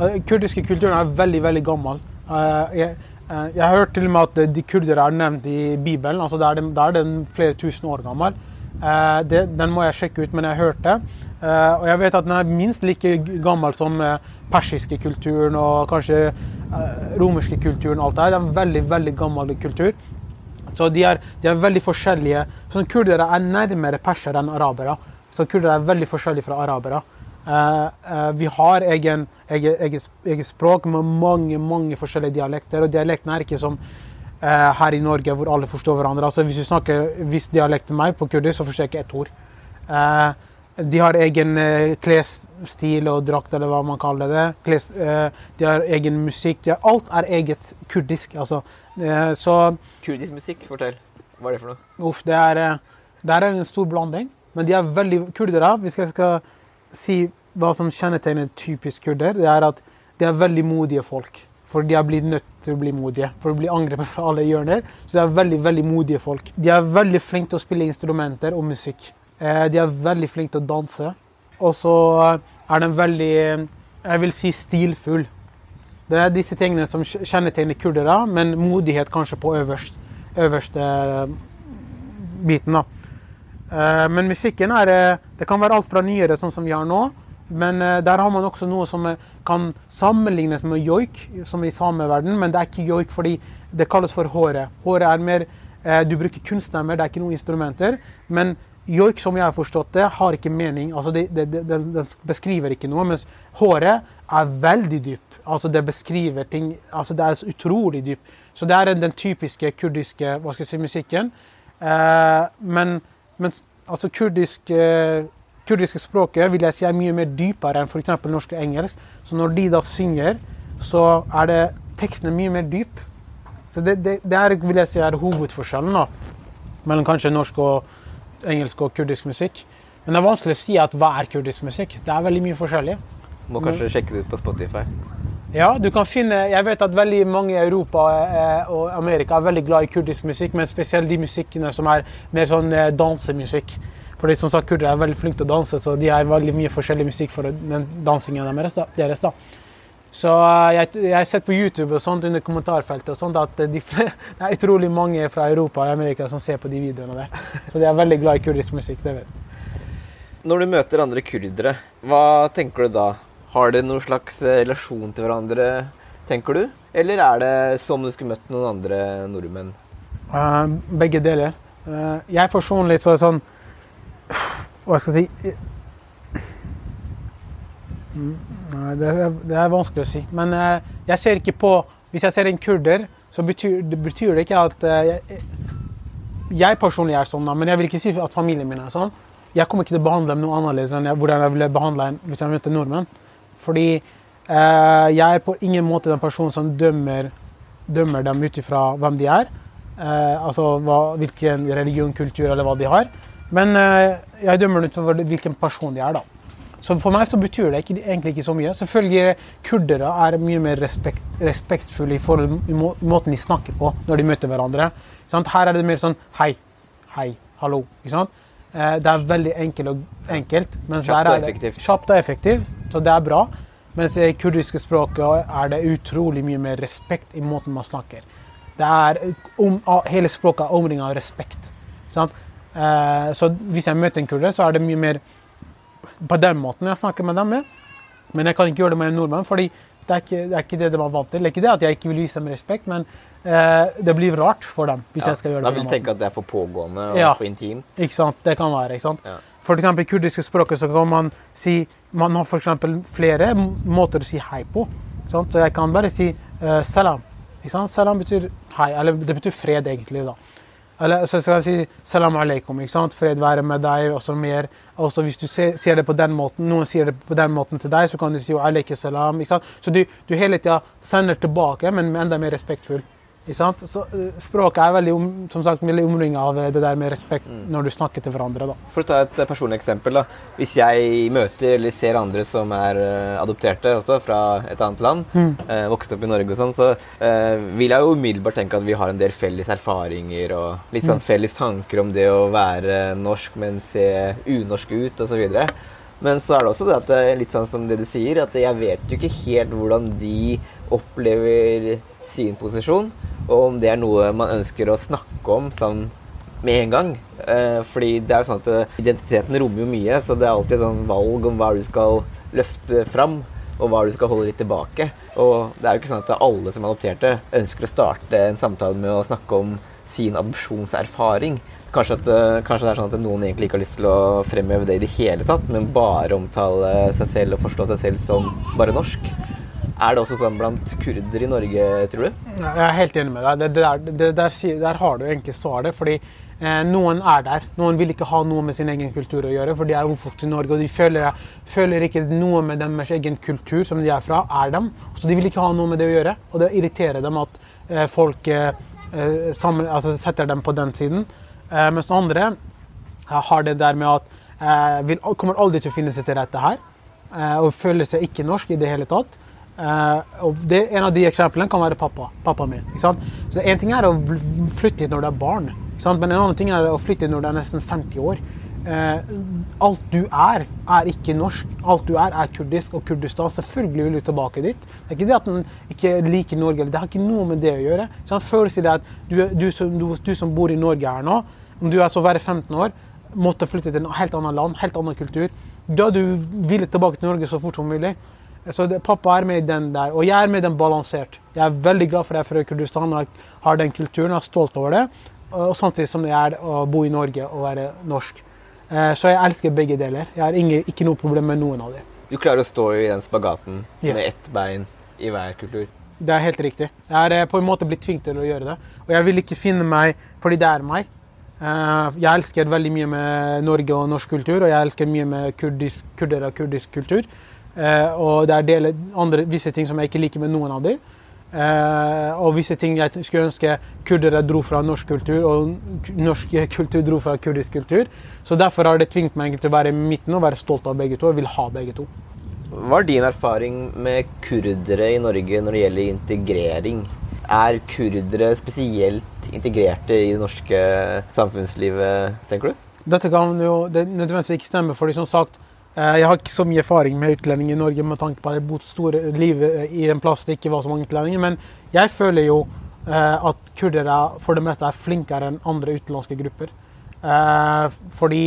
Den kurdiske kulturen er veldig veldig gammel. Eh, eh, jeg har hørt til og med at de kurdere er nevnt i Bibelen. altså Da er den, er flere tusen år gammel. Den må jeg sjekke ut, men jeg har hørt det. Eh, Og jeg vet at den er minst like gammel som persiske kulturen og kanskje romerske kulturen. alt. Det er en veldig veldig gammel kultur. Så de er, de er veldig forskjellige. Sånn, kurdere er nærmere persere enn arabere. Så kurdere er veldig forskjellige fra arabere. Eh, eh, vi har egen, egen, egen, egen språk med mange mange forskjellige dialekter. Og dialektene er ikke som eh, her i Norge, hvor alle forstår hverandre. Altså, hvis du snakker viss dialekt til meg på kurdisk, så forstår jeg ikke ett ord. De har egen klesstil og drakt, eller hva man kaller det. De har egen musikk. Har, alt er eget kurdisk. Altså, så Kurdisk musikk, fortell. Hva er det for noe? Uff, det er, det er en stor blanding. Men de er veldig kurdere. Hvis jeg skal si hva som kjennetegner typisk kurder, det er at de er veldig modige folk. For de er blitt nødt til å bli modige. For å bli angrepet fra alle hjørner. Så de er veldig veldig modige folk. De er veldig flinke til å spille instrumenter og musikk. Eh, De er veldig flinke til å danse. Og så er de veldig, jeg vil si, stilfull. Det er disse tingene som kjennetegner kurdere, men modighet kanskje på øverst, øverste biten. da. Eh, Men musikken er eh, Det kan være alt fra nyere, sånn som vi har nå. Men eh, der har man også noe som kan sammenlignes med joik, som i sameverden. Men det er ikke joik fordi det kalles for håret. Håret er mer Du bruker kunststemmer, det er ikke noen instrumenter. Men joik, som jeg har forstått det, har ikke mening. Altså det, det, det, det beskriver ikke noe. Mens håret er veldig dyp. Altså det beskriver ting altså Det er utrolig dyp. Så det er den typiske kurdiske hva skal jeg si, musikken. Men, men altså kurdisk, eh, kurdiske språket vil jeg si er mye mer dypere enn f.eks. norsk og engelsk. Så når de da synger, så er det tekstene mye mer dyp. Så det, det, det er, vil jeg si er hovedforskjellen da, mellom kanskje norsk og engelsk og kurdisk musikk. Men det er vanskelig å si at hva er kurdisk musikk. Det er veldig mye forskjellig. Må kanskje sjekke det ut på Spotify. Ja, du kan finne Jeg vet at veldig mange i Europa eh, og Amerika er veldig glad i kurdisk musikk, men spesielt de musikkene som er mer sånn eh, dansemusikk. Fordi som sagt, Kurdere er veldig flinke til å danse, så de har veldig mye forskjellig musikk for den dansingen deres. da. Så eh, jeg, jeg har sett på YouTube og sånt under kommentarfeltet og sånt at de, [laughs] det er utrolig mange fra Europa og Amerika som ser på de videoene der. Så de er veldig glad i kurdisk musikk. det vet jeg. Når du møter andre kurdere, hva tenker du da? Har dere noen slags eh, relasjon til hverandre, tenker du? Eller er det som om du skulle møtt noen andre nordmenn? Uh, begge deler. Uh, jeg personlig så er sånn Hva skal jeg si Nei, det er, det er vanskelig å si. Men uh, jeg ser ikke på Hvis jeg ser en kurder, så betyr det, betyr det ikke at jeg, jeg personlig er sånn, da, men jeg vil ikke si at familien min er sånn. Jeg kommer ikke til å behandle dem noe annerledes enn jeg, hvordan jeg ville behandla en hvis jeg møtte nordmenn. Fordi eh, jeg er på ingen måte den personen som dømmer, dømmer dem ut ifra hvem de er. Eh, altså hva, hvilken religion, kultur eller hva de har. Men eh, jeg dømmer dem ut fra hvilken person de er. da. Så for meg så betyr det ikke, egentlig ikke så mye. Selvfølgelig kurdere er mye mer respekt, respektfulle i forhold i må, i måten de snakker på når de møter hverandre. Her er det mer sånn hei, hei, hallo. Eh, det er veldig enkelt og enkelt. Mens Kjapt og det- effektivt. Kjapt og effektivt, så det er bra. Mens i kurdiske språket er det utrolig mye mer respekt i måten man snakker. Det er, om, hele språket er omringet av respekt. Sant? Eh, så hvis jeg møter en kurder, så er det mye mer på den måten jeg snakker med dem. med. Men jeg kan ikke gjøre det med en nordmann, fordi det er, ikke, det er ikke det de er vant til. Det er ikke det at jeg ikke vil vise dem respekt, men eh, det blir rart for dem. hvis Ja, jeg skal gjøre da det vil på du den tenke at det er for pågående og Ja. for intimt. Ikke sant? Det kan være. ikke sant? Ja. For eksempel i kurdiske språket så kan man si Man har for eksempel flere måter å si hei på. Sant? Så jeg kan bare si uh, salam. Salam betyr hei, eller det betyr fred, egentlig. da. Eller så skal jeg si salam aleikum. ikke sant? Fred være med deg. og så mer. Også hvis du sier det på den måten, noen sier det på den måten til deg, så kan du si aleikum salam. ikke sant? Så du, du hele tida sender tilbake, men enda mer respektfull. Så eh, Språket er veldig, om, som sagt, veldig omringa av det der med respekt når du snakker til hverandre. da. For å ta et personlig eksempel. da. Hvis jeg møter eller ser andre som er eh, adopterte også fra et annet land, eh, vokst opp i Norge og sånn, så vil jeg jo umiddelbart tenke at vi har en del felles erfaringer og litt sånn felles tanker om det å være norsk, men se unorsk ut osv. Men så er det også det at det litt sånn som det du sier, at jeg vet jo ikke helt hvordan de opplever sin posisjon, og om det er noe man ønsker å snakke om sånn med en gang. Eh, fordi det er jo sånn at eh, identiteten rommer jo mye, så det er alltid sånn valg om hva du skal løfte fram, og hva du skal holde litt tilbake. Og det er jo ikke sånn at alle som er adopterte, ønsker å starte en samtale med å snakke om sin adopsjonserfaring. Kanskje, at, eh, kanskje det er sånn at noen egentlig ikke har lyst til å fremheve det i det hele tatt, men bare omtale seg selv og forstå seg selv som bare norsk. Er det også sånn blant kurder i Norge, tror du? Jeg er helt enig med deg. Det, det det der, der har du egentlig svaret. fordi eh, noen er der. Noen vil ikke ha noe med sin egen kultur å gjøre, for de er oppvokst i Norge. Og de føler, føler ikke noe med deres egen kultur som de er fra, er dem. Så de vil ikke ha noe med det å gjøre. Og det irriterer dem at eh, folk eh, eh, sammen, altså setter dem på den siden. Eh, mens andre eh, har det der med at eh, vil, kommer aldri til å finne seg til rette her. og føler seg ikke norsk i det hele tatt. Eh, og det, en av de eksemplene kan være pappa. Pappaen min. Ikke sant? Så En ting er å flytte hit når du er barn, ikke sant? men en annen ting er å flytte hit når du er nesten 50 år. Uh, alt du er, er ikke norsk. Alt du er, er kurdisk og Kurdistan. Selvfølgelig vil du tilbake dit. Det er ikke det at man ikke liker Norge. Det har ikke noe med det å gjøre. Så han det at du, du, som, du, du som bor i Norge her nå, om du er så være 15 år, måtte flytte til et helt annet land, helt annen kultur. Da du ville tilbake til Norge så fort som mulig. Så det, pappa er med i den der, og jeg er med i den balansert. Jeg er veldig glad for at jeg er fra Kurdistan og har den kulturen, jeg er stolt over det. Og samtidig som det er å bo i Norge og være norsk. Eh, Så jeg elsker begge deler. Jeg har ingen, ikke noe problem med noen av dem. Du klarer å stå i den spagaten Yes. med ett bein i hver kultur. Det er helt riktig. Jeg er eh, på en måte blitt tvunget til å gjøre det. Og jeg vil ikke finne meg fordi det er meg. Eh, Jeg elsker veldig mye med Norge og norsk kultur, og jeg elsker mye med kurdisk, kurder og kurdisk kultur. Eh, Og det er deler, andre, visse ting som jeg ikke liker med noen av dem. Eh, og visse ting jeg skulle ønske kurdere dro fra norsk kultur, og norsk [laughs] kultur dro fra kurdisk kultur. Så derfor har det tvingt meg til å være i midten og være stolt av begge to. og vil ha begge to. Hva er din erfaring med kurdere i Norge når det gjelder integrering? Er kurdere spesielt integrerte i det norske samfunnslivet, tenker du? Dette kan jo det nødvendigvis ikke stemme, fordi som sagt, jeg har ikke så mye erfaring med utlendinger i Norge med tanke på at jeg har bodd store livet i en plass det ikke var så mange utlendinger, men jeg føler jo eh, at kurdere for det meste er flinkere enn andre utenlandske grupper. Eh, fordi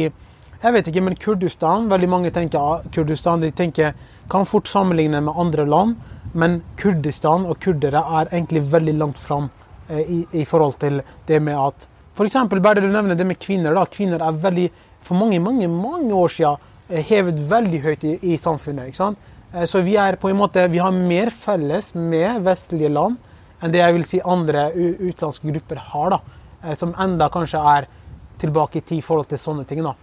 jeg vet ikke, men Kurdistan Veldig mange tenker at Kurdistan de tenker, kan fort sammenligne med andre land, men Kurdistan og kurdere er egentlig veldig langt fram eh, i, i forhold til det med at eksempel, bare du nevner det med kvinner. da, Kvinner er veldig, for mange mange, mange år siden eh, hevet veldig høyt i, i samfunnet. ikke sant? Eh, Så vi er på en måte, vi har mer felles med vestlige land enn det jeg vil si andre utenlandske grupper har. da, eh, Som enda kanskje er tilbake i tid i forhold til sånne ting. da.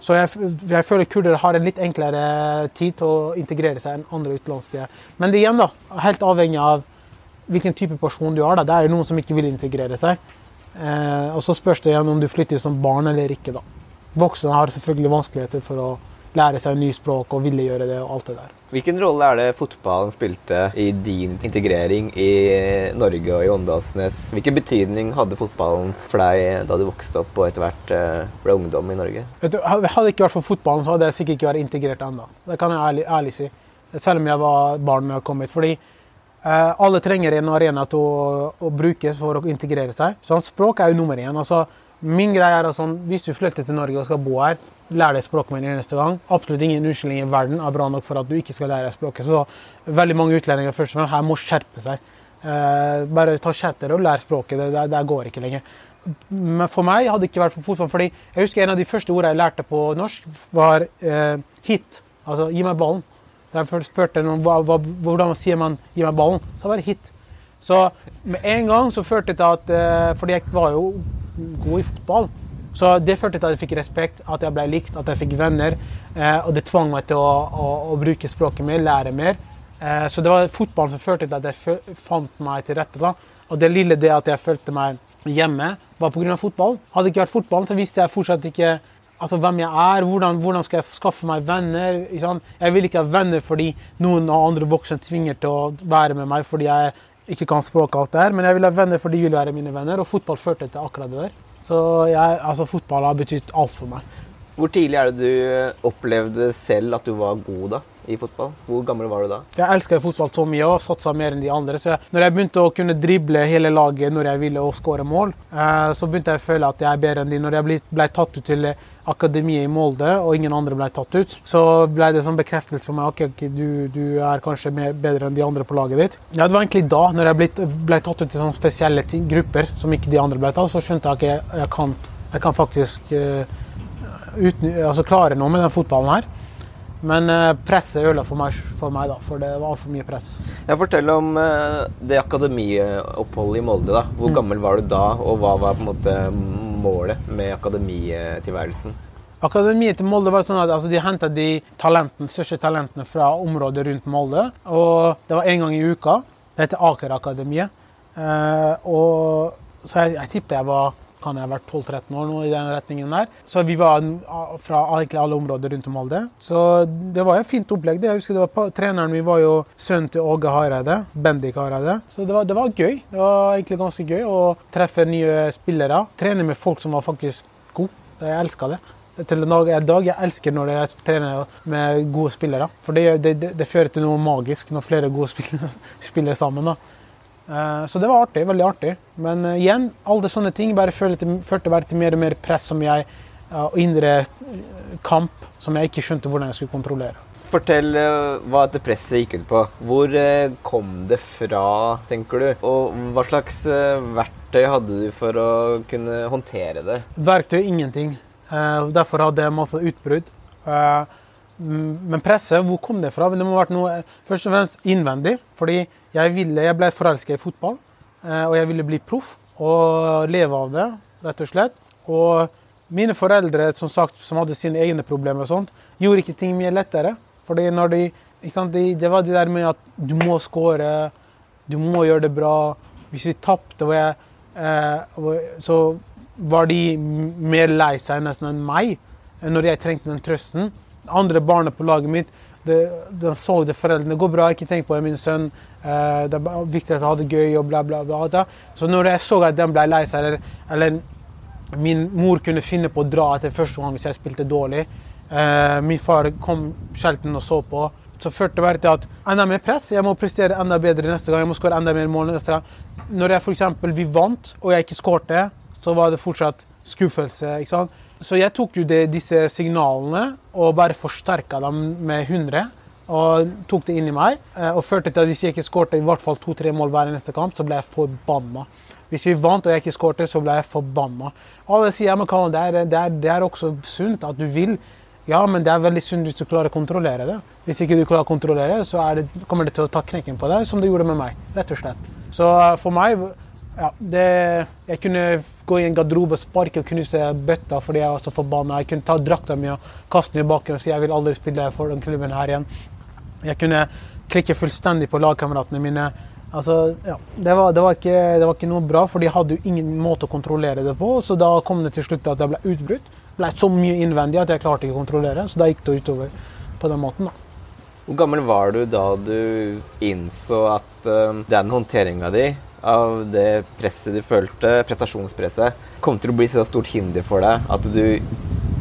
Så jeg, jeg føler kurdere har en litt enklere tid til å integrere seg enn andre utenlandske. Men det igjen da, helt avhengig av hvilken type person du har. da. Det er jo noen som ikke vil integrere seg. Eh, og så spørs det igjen om du flytter som barn eller ikke. da. Voksne har selvfølgelig vanskeligheter for å lære seg nye språk og ville gjøre det. og alt det der. Hvilken rolle er det fotballen spilte i din integrering i Norge og i Åndalsnes? Hvilken betydning hadde fotballen for deg da du vokste opp og etter hvert eh, ble ungdom i Norge? Vet du, hadde det ikke vært for fotballen, så hadde jeg sikkert ikke vært integrert ennå. Det kan jeg ærlig, ærlig si. selv om jeg var barn da jeg kom hit. Fordi eh, alle trenger en arena til å, å bruke for å integrere seg. Så språk er jo nummer én. Altså, min greie er at sånn, Hvis du flytter til Norge og skal bo her, lær deg språkmelding neste gang. Absolutt ingen unnskyldning i verden er bra nok for at du ikke skal lære deg språket. Så veldig mange utlendinger først og fremst her må skjerpe seg. Eh, bare ta skjerp dere og lær språket. Det, det, det går ikke lenger. Men for meg hadde det ikke vært for fotball. fordi jeg husker En av de første ordene jeg lærte på norsk, var eh, hit. Altså gi meg ballen. Jeg spurte noen hva, hva, hvordan sier man 'gi meg ballen', så var det hit. Så med en gang så førte det til at eh, Fordi jeg var jo god i fotball. Så det førte til at jeg fikk respekt, at jeg ble likt, at jeg fikk venner. Eh, og det tvang meg til å, å, å bruke språket mer, lære mer. Eh, så det var fotballen som førte til at jeg fant meg til rette. da. Og det lille det at jeg følte meg hjemme, var pga. fotball. Hadde det ikke vært fotball, så visste jeg fortsatt ikke altså, hvem jeg er. Hvordan, hvordan skal jeg skaffe meg venner? Jeg vil ikke ha venner fordi noen av andre voksne tvinger til å være med meg fordi jeg ikke kan språket alt det her. Men jeg vil ha venner fordi de vil være mine venner, og fotball førte til akkurat det der. Så jeg, altså, fotball har betydd alt for meg. Hvor tidlig er det du opplevde selv at du var god da? i fotball? Hvor gammel var du da? Jeg elska fotball så mye og satsa mer enn de andre. Så når jeg begynte å kunne drible hele laget når jeg ville skåre mål, eh, så begynte jeg å føle at jeg er bedre enn de. Når jeg ble tatt ut til akademiet i Molde, og ingen andre ble tatt ut, så ble det sånn bekreftelse meg ok, okay du, du, er kanskje bedre enn de andre på laget ditt. Ja, Det var egentlig da, når jeg ble, ble tatt ut til sånne spesielle ting, grupper som ikke de andre ble tatt, så skjønte jeg at jeg, jeg, kan, jeg kan faktisk uh, uten, altså klare noe med den fotballen her. Men uh, presset ødela for for meg, da, for det var altfor mye press. Jeg Fortell om uh, det akademioppholdet i Molde. da. Hvor mm. gammel var du da, og hva var på en måte målet med akademitilværelsen? Akademiet til Molde var sånn at altså, de henta de talentene, største talentene fra området rundt Molde. og Det var én gang i uka. Det heter Aker-akademiet. Uh, og så jeg, jeg tipper jeg var kan jeg ha vært 12-13 år nå i den retningen der. Så vi var fra egentlig alle områder rundt om Molde. Så det var et fint opplegg. Det. Jeg husker det var, Treneren min var jo sønnen til Åge Hareide, Bendik Hareide. Så det var, det var, gøy. Det var egentlig ganske gøy å treffe nye spillere. Trene med folk som var faktisk gode. Jeg elska det. Til en dag, jeg elsker når jeg trener med gode spillere. For det, det, det fører til noe magisk når flere gode spillere [laughs] spiller sammen. da. Eh, så det var artig. Veldig artig. Men uh, igjen, alle sånne ting bare førte bare til mer og mer press som jeg, uh, og indre kamp som jeg ikke skjønte hvordan jeg skulle kontrollere. Fortell hva dette presset gikk ut på. Hvor kom det fra, tenker du? Og hva slags verktøy hadde du for å kunne håndtere det? Verktøy ingenting. Derfor hadde jeg masse utbrudd. Men presset, hvor kom det fra? Det må ha vært noe først og fremst innvendig. fordi jeg, ville, jeg ble forelska i fotball, eh, og jeg ville bli proff og leve av det, rett og slett. Og mine foreldre, som sagt, som hadde sine egne problemer, og sånt, gjorde ikke ting mye lettere. Fordi når de, de, Det var det der med at du må score, du må gjøre det bra. Hvis vi tapte, eh, så var de mer lei seg nesten enn meg når jeg trengte den trøsten. Andre barna på laget mitt de så det foreldrene. Det går bra, ikke tenk på det, min sønn. Eh, det er viktig at jeg har det gøy og bla, bla, bla. Så når jeg så at den ble lei seg, eller, eller, min mor kunne finne på å dra etter første gang hvis jeg spilte dårlig eh, Min far kom sjelden og så på. Så førte det bare til at enda mer press. Jeg må prestere enda bedre neste gang. Jeg må skåre enda mer mål neste gang. Når jeg f.eks. vi vant, og jeg ikke skårte, så var det fortsatt skuffelse. ikke sant? Så jeg tok jo det, disse signalene og bare forsterka dem med 100. Og tok det inn i meg. Eh, og førte til at hvis jeg ikke skårte i hvert fall to-tre mål hver eneste kamp, så ble jeg forbanna. Hvis vi vant og jeg ikke skårte, så ble jeg forbanna. Alle sier ja, det er, det, det er også sunt at du vil. Ja, men det er veldig sunt hvis du klarer å kontrollere det. Hvis ikke du klarer å kontrollere det, så det, kommer det til å ta knekken på deg, som det gjorde med meg. rett og slett. Så eh, for meg ja, det, Jeg kunne gå i en garderobe og sparke og knuse bøtta fordi jeg var så forbanna. Jeg kunne ta drakta mi og kaste den i bakken og si jeg vil aldri spille for den klubben her igjen. Jeg kunne klikke fullstendig på lagkameratene mine. Altså, ja, det, var, det, var ikke, det, var, ikke, noe bra, for de hadde jo ingen måte å kontrollere det på. Så da kom det til slutt at jeg ble utbrutt. Ble så mye innvendig at jeg klarte ikke å kontrollere. Så da gikk det utover på den måten. da. Hvor gammel var du da du innså at uh, den håndteringa di av det presset du følte, prestasjonspresset, kom til å bli så stort hinder for deg at du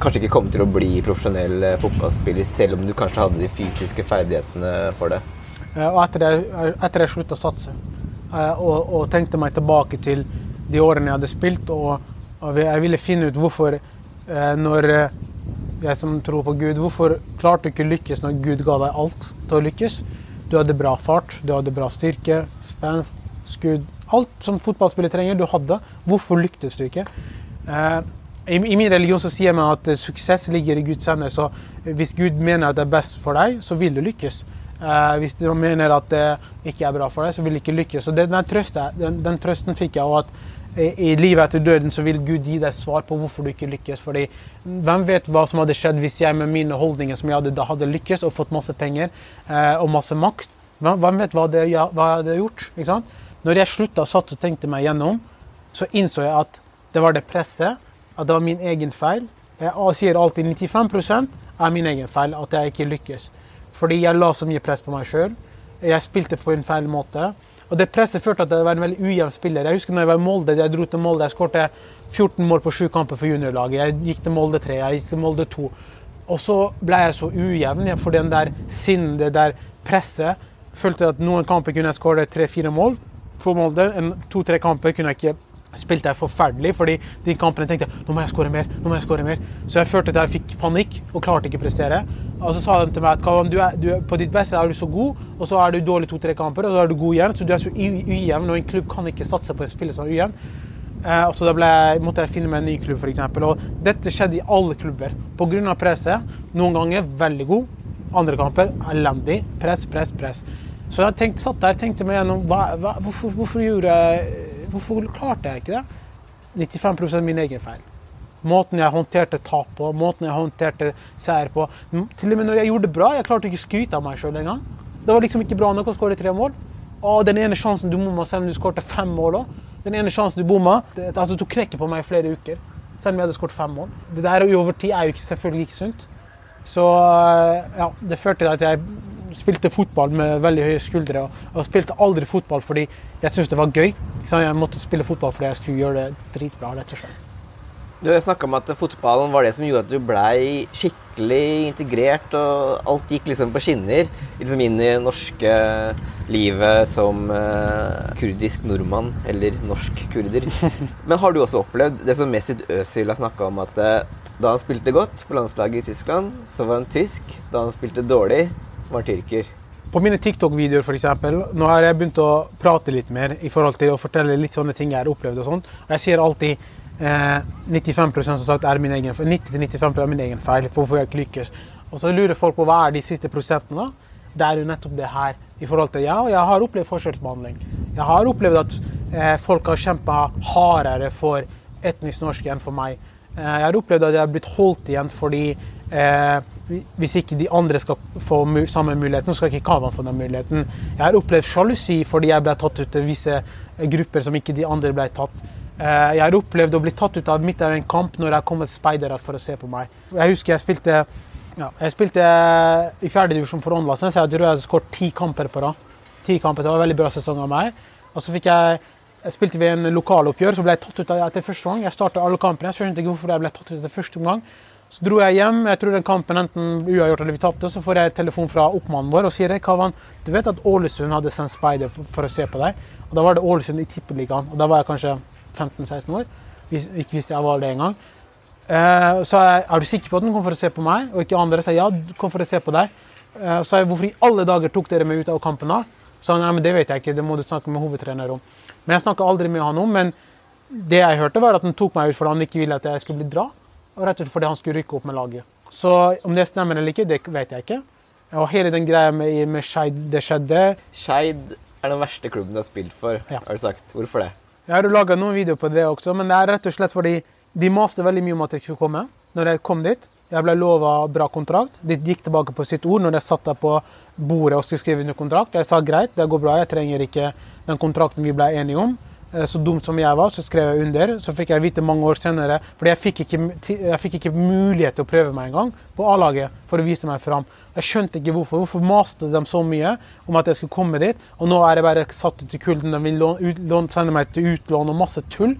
kanskje ikke kom til å bli profesjonell eh, fotballspiller, selv om du kanskje hadde de fysiske ferdighetene for det? Eh, og etter jeg, etter slutta å satse eh, og, og, tenkte meg tilbake til de årene jeg hadde spilt, og, og jeg ville finne ut hvorfor, når jeg som tror på Gud, hvorfor klarte du ikke lykkes når Gud ga deg alt til å lykkes? Du hadde bra fart, du hadde bra styrke, spenst, skudd Alt som fotballspiller trenger, du hadde. Hvorfor lyktes du ikke? I, I min religion så sier man at suksess ligger i Guds hender. Så hvis Gud mener at det er best for deg, så vil du lykkes. Hvis du mener at det ikke er bra for deg, så vil du ikke lykkes. Så det, den, trøsten, den, den, trøsten fikk jeg. og at i, livet etter døden så vil Gud gi deg svar på hvorfor du ikke lykkes. fordi hvem vet hva som hadde skjedd hvis jeg med mine holdninger som jeg hadde, da hadde lykkes og fått masse penger eh, og masse makt? Hvem vet hva, det, ja, hva jeg hadde gjort? ikke sant? Når jeg slutta satt og tenkte meg gjennom, så innså jeg at det var det presset at det var min egen feil. Jeg sier alltid 95% er min egen feil at jeg ikke lykkes. Fordi jeg la så mye press på meg sjøl. Jeg spilte på en feil måte. Og det presset førte til at jeg var en veldig ujevn spiller. Jeg husker når jeg var i Molde, jeg dro til Molde, jeg skåret 14 mål på sju kamper for juniorlaget. Jeg gikk til Molde 3, jeg gikk til Molde 2. Og så ble jeg så ujevn for den der sinnen, det der presset. Følte at noen kamper kunne jeg skåre tre-fire mål for Molde. To-tre kamper kunne jeg ikke spilte jeg forferdelig, fordi de kampene tenkte jeg nå må jeg skåre mer. nå må jeg skåre mer. Så jeg følte at jeg fikk panikk og klarte ikke å prestere. Og så sa de til meg at du er, du på ditt beste er du så god, og så er du dårlig to-tre kamper, og så er du god igjen. Så du er så ujevn, og en klubb kan ikke satse på en spille som er ujevn. Eh, og så da ble, måtte jeg finne meg en ny klubb, f.eks. Og dette skjedde i alle klubber. Pga. presset. Noen ganger veldig god, andre kamper elendig. Press, press, press. Så jeg tenkte, satt der tenkte meg gjennom hva, hva, hvorfor, hvorfor gjorde Hvorfor klarte jeg ikke det? 95 min egen feil. Måten jeg håndterte tap på, måten jeg håndterte seier på. Til og med når jeg gjorde det bra, jeg klarte ikke å skryte av meg sjøl engang. Det var liksom ikke bra nok å skåre tre mål. Og den ene sjansen du bomma selv om du skåret fem mål òg. Den ene sjansen du bomma, det, altså, tok knekken på meg i flere uker. Selv om jeg hadde skåret fem mål. Det der over tid er jo ikke, selvfølgelig ikke sunt. Så ja, det førte til at jeg spilte fotball med veldig høye skuldre. Og spilte aldri fotball fordi jeg syntes det var gøy. Jeg måtte spille fotball fordi jeg skulle gjøre det dritbra. rett og slett. Du har snakka om at fotballen var det som gjorde at du blei skikkelig integrert, og alt gikk liksom på skinner liksom inn i det norske livet som uh, kurdisk nordmann, eller norsk kurder. [laughs] Men har du også opplevd det som Mesut Özil har snakka om, at uh, da han spilte godt på landslaget i Tyskland, så var han tysk. Da han spilte dårlig, var han tyrker. På mine TikTok-videoer for eksempel, nå har jeg begynt å prate litt mer i forhold til å fortelle litt sånne ting jeg har opplevd. og sånt. Og Jeg sier alltid eh, 95% som sagt er min egen, 90-95% er min egen feil. Hvorfor jeg ikke lykkes. Og så lurer folk på hva er de siste prosentene. Det er jo nettopp det her. i forhold til ja, Jeg har opplevd forskjellsbehandling. Jeg har opplevd at eh, folk har kjempa hardere for etnisk norsk enn for meg. Eh, jeg har opplevd at jeg har blitt holdt igjen fordi eh, hvis ikke de andre skal få samme muligheten, skal ikke Kavan få den muligheten. Jeg har opplevd sjalusi fordi jeg ble tatt ut til visse grupper som ikke de andre ble tatt. Eh, jeg har opplevd å bli tatt ut av midt av en kamp når jeg har kommet speidere for å se på meg. Jeg husker jeg spilte, ja, jeg spilte i fjerdedivisjon for Åndalsen, så jeg tror jeg skåret ti kamper på rad. Ti kamper, Det var en veldig bra sesong av meg. Og så fikk jeg jeg spilte ved en lokaloppgjør, så ble jeg tatt ut av etter første gang. Jeg starta alle kampene. Jeg skjønte ikke hvorfor jeg ble tatt ut etter første omgang. Så dro jeg hjem. Jeg tror den kampen enten uavgjort eller vi tapte. Så får jeg telefon fra oppmannen vår og sier Kavan, du vet at Ålesund hadde sendt speider for å se på deg. Og Da var det Ålesund i Tippeligaen. Og da var jeg kanskje 15-16 år. Ikke hvis jeg var det engang. Uh, så jeg, er du sikker på at den kom for å se på meg, og ikke andre? Så jeg, ja, kom for å se på deg. Uh, så jeg, hvorfor i alle dager tok dere meg ut av kampen da? Så han, ja, men det vet jeg ikke, det må du snakke med hovedtrener om. Men jeg snakka aldri med han om. Men det jeg hørte, var at han tok meg ut fordi han ikke ville at jeg skulle bli dra. Og rett og slett fordi han skulle rykke opp med laget. Så om det stemmer eller ikke, det vet jeg ikke. Og hele den greia med, med Skeid, det skjedde Skeid er den verste klubben du har spilt for, ja. har du sagt. Hvorfor det? Jeg har laga noen videoer på det også, men det er rett og slett fordi de maste veldig mye om at jeg skulle komme. Når jeg kom dit, jeg ble lova bra kontrakt. De gikk tilbake på sitt ord når jeg satt der på bordet og skulle skrive under kontrakt. Jeg sa greit, det går bra, jeg trenger ikke den kontrakten vi ble enige om. Eh, så dumt som jeg var, så skrev jeg under. Så fikk jeg vite mange år senere fordi jeg fikk ikke, jeg fikk ikke mulighet til å prøve meg engang på A-laget for å vise meg fram. Jeg skjønte ikke hvorfor. Hvorfor maste de så mye om at jeg skulle komme dit? Og nå er jeg bare satt ut i kulden. De vil sende meg til utlån og masse tull.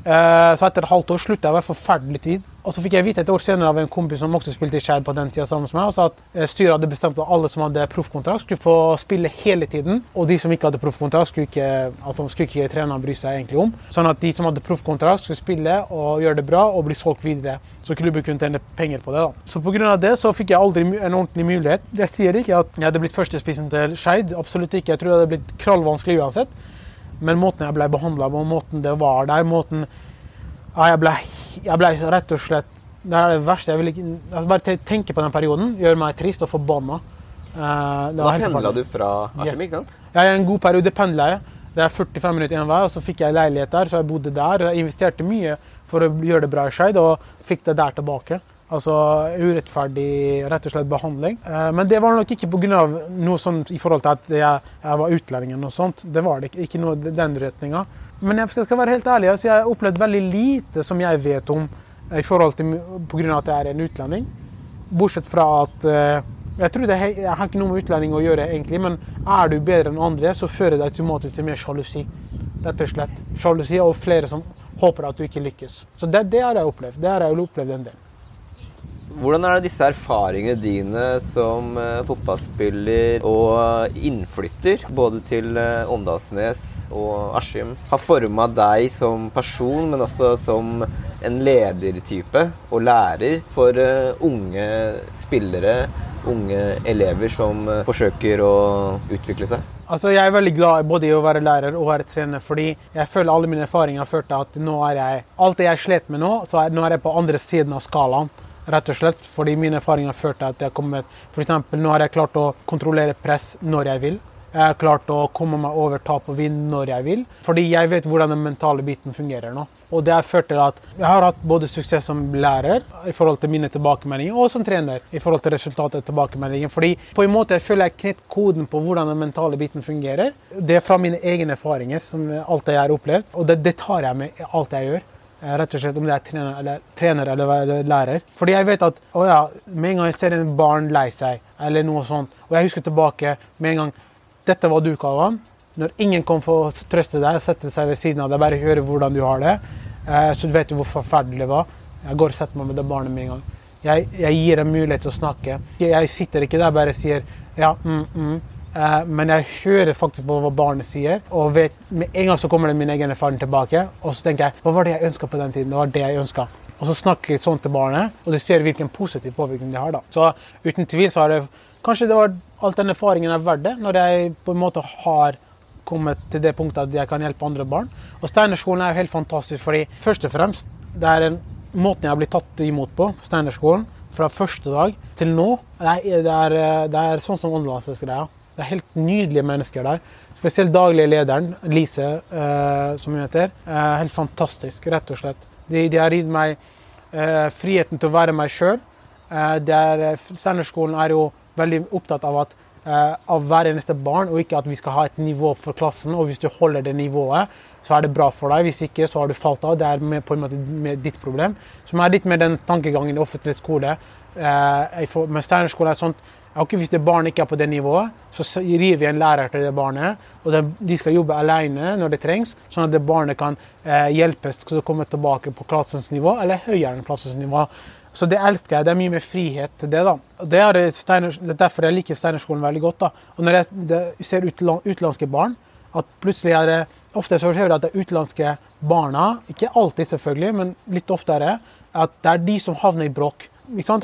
Eh, så etter et halvt år slutta jeg å være forferdelig tid. Og så fikk jeg vite et år senere av en kompis som også spilte i Skeid på den tida sammen med meg, og sa at eh, styret hadde bestemt at alle som hadde proffkontrakt, skulle få spille hele tiden. Og de som ikke hadde proffkontrakt, skulle ikke, altså, skulle ikke treneren bry seg egentlig om. Sånn at de som hadde proffkontrakt, skulle spille og gjøre det bra og bli solgt videre. Så klubben kunne tjene penger på det. da. Så pga. det så fikk jeg aldri en ordentlig mulighet. Jeg sier ikke at jeg hadde blitt førstespissen til Skeid, absolutt ikke. Jeg tror det hadde blitt krallvanskelig uansett. Men måten jeg ble behandla på, måten det var der, måten ja, jeg ble, jeg ble rett og slett Det er det verste. Jeg vil ikke, altså bare tenke på den perioden gjør meg trist og forbanna. Uh, da pendla du fra Askim, ikke sant? Ja, i en god periode pendla jeg. Det er 45 minutter én vei, og så fikk jeg leilighet der, så jeg bodde der. Jeg investerte mye for å gjøre det bra i Skeid, og fikk det der tilbake. Altså urettferdig rett og slett behandling. Uh, men det var nok ikke pga. noe sånn i forhold til at jeg, jeg var utlending eller noe sånt. Det var det ikke, ikke noe den retninga. Men jeg skal være helt ærlig, altså jeg har opplevd veldig lite som jeg vet om i forhold til pga. at jeg er en utlending. Bortsett fra at eh, jeg tror det jeg har ikke noe med utlending å gjøre, egentlig, men er du bedre enn andre, så fører det automatisk til mer sjalusi. Rett og slett. Sjalusi og flere som håper at du ikke lykkes. Så det, det har jeg opplevd. Det har jeg opplevd en del. Hvordan er det disse erfaringene dine som uh, fotballspiller og innflytter, både til uh, Åndalsnes og Askim, har forma deg som person, men også som en ledertype og lærer for unge spillere, unge elever som forsøker å utvikle seg? Altså, jeg er veldig glad både i å være lærer og være trener, fordi jeg føler alle mine erfaringer har ført til at nå er jeg Alt det jeg slet med nå, så er, nå er jeg på andre siden av skalaen. Rett og slett fordi mine erfaringer har ført til at jeg har kommet F.eks. nå har jeg klart å kontrollere press når jeg vil. Jeg har klart å komme meg over tap og vinn når jeg vil. Fordi jeg vet hvordan den mentale biten fungerer nå. Og det har ført til at jeg har hatt både suksess som lærer i forhold til mine tilbakemeldinger, og som trener i forhold til resultatet av tilbakemeldingen. Fordi på en måte jeg føler jeg knekt koden på hvordan den mentale biten fungerer. Det er fra mine egne erfaringer, som alt jeg har opplevd. Og det, det tar jeg med alt jeg gjør. Eh, rett og slett om det er trener eller, trener eller lærer. Fordi jeg vet at å ja, med en gang jeg ser en barn lei seg, eller noe sånt, og jeg husker tilbake med en gang Dette var du, Kavan. Når ingen kom for å trøste deg og sette seg ved siden av deg, bare høre hvordan du har det, så du vet du hvor forferdelig det var. Jeg går og setter meg med det barnet med en gang. Jeg, jeg gir dem mulighet til å snakke. Jeg sitter ikke der bare sier ja, mm, mm. Eh, men jeg hører faktisk på hva barnet sier, og vet, med en gang så kommer det min egen erfaring tilbake. Og så tenker jeg hva var det jeg ønska på den tiden? Det var det jeg ønska. Og så snakker jeg sånn til barnet, og du ser hvilken positiv påvirkning det har. da. Så uten tvil så har det Kanskje det var alt den erfaringen er verdt det, når jeg på en måte har kommet til det punktet at jeg kan hjelpe andre barn. Og Steinerskolen er jo helt fantastisk, fordi først og fremst det er en måten jeg har blitt tatt imot på, Steinerskolen, fra første dag til nå. Det er, det er, det er sånn som åndelandsgreia. Det er helt nydelige mennesker der. Spesielt daglig lederen, Lise, eh, som hun heter. Eh, helt fantastisk, rett og slett. De, de har gitt meg eh, friheten til å være meg sjøl. Eh, Steinerskolen er jo veldig opptatt av at eh, av hver eneste barn, og ikke at vi skal ha et nivå for klassen. Og hvis du holder det nivået, så er det bra for deg. Hvis ikke, så har du falt av. Det er på en måte ditt problem. Som er litt med den tankegangen i offentlig skole. Eh, med Steinerskolen er sånt Ok, Hvis det barnet ikke er på det nivået, så gir vi en lærer til det barnet. Og de skal jobbe alene når det trengs, sånn at det barnet kan eh, hjelpes til å komme tilbake på klassens nivå, eller høyere enn klassens nivå. Så det elsker jeg. Det er mye mer frihet til det. da. Det er, Steiner, det er derfor jeg liker Steinerskolen veldig godt. da. Og Når jeg ser utenlandske barn, at plutselig er det Ofte så ser vi at det er utenlandske barna, ikke alltid selvfølgelig, men litt oftere, at det er de som havner i bråk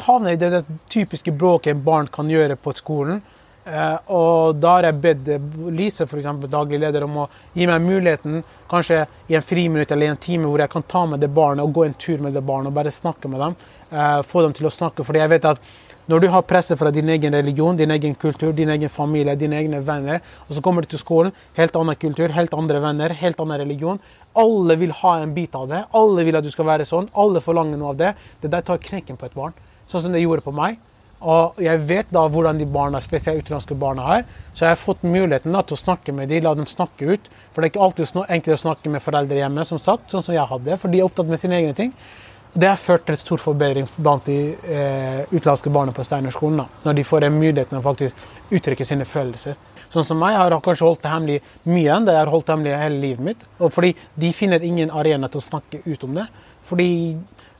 havner i det, det typiske bråket en barn kan gjøre på skolen. Eh, og da har jeg bedt Lise, for eksempel, daglig leder, om å gi meg muligheten, kanskje i en friminutt eller i en time, hvor jeg kan ta med det barnet og gå en tur med det barnet og bare snakke med dem. Eh, få dem til å snakke. Fordi jeg vet at når du har presset fra din egen religion, din egen kultur, din egen familie, dine egne venner, og så kommer du til skolen, helt annen kultur, helt andre venner, helt annen religion. Alle vil ha en bit av det. Alle vil at du skal være sånn. Alle forlanger noe av det. Det der tar knekken på et barn. Sånn som det gjorde på meg. Og jeg vet da hvordan de barna, spesielt utenlandske barna her, Så jeg har fått muligheten da, til å snakke med dem, la dem snakke ut. For det er ikke alltid enkelt å snakke med foreldre hjemme, som sagt, sånn som jeg hadde. For de er opptatt med sine egne ting. Det har ført til stor forbedring blant de eh, utenlandske barna på Steinerskolen. Når de får en muligheten å faktisk uttrykke sine følelser. Sånn som meg jeg har kanskje holdt det hemmelig mye enn det jeg har holdt det hemmelig hele livet mitt. Og fordi de finner ingen arena til å snakke ut om det. Fordi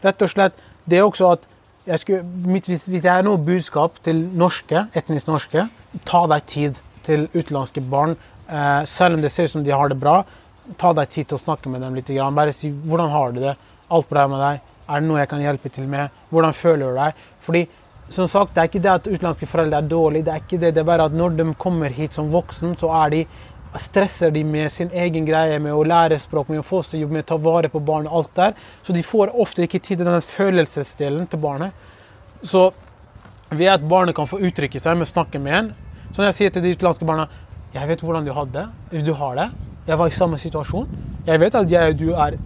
rett og slett det er også at jeg skulle, hvis jeg har noe budskap til norske, etnisk norske, ta deg tid til utenlandske barn. Eh, selv om det ser ut som de har det bra, ta deg tid til å snakke med dem litt. Bare si 'hvordan har du det', alt bra med deg, er det noe jeg kan hjelpe til med, hvordan føler du deg? Fordi som sagt, Det er ikke det at utenlandske foreldre er dårlige, det er ikke det, det er bare at når de kommer hit som voksen, så er de stresser de med sin egen greie med å lære språk, med å få seg jobb, med å ta vare på barn og alt der. Så de får ofte ikke tid til den følelsesdelen til barnet. Så ved at barnet kan få uttrykke seg med å snakke med en, så når jeg sier til de utenlandske barna Jeg vet hvordan du hadde det. Du har det. Jeg var i samme situasjon. Jeg vet at jeg, du er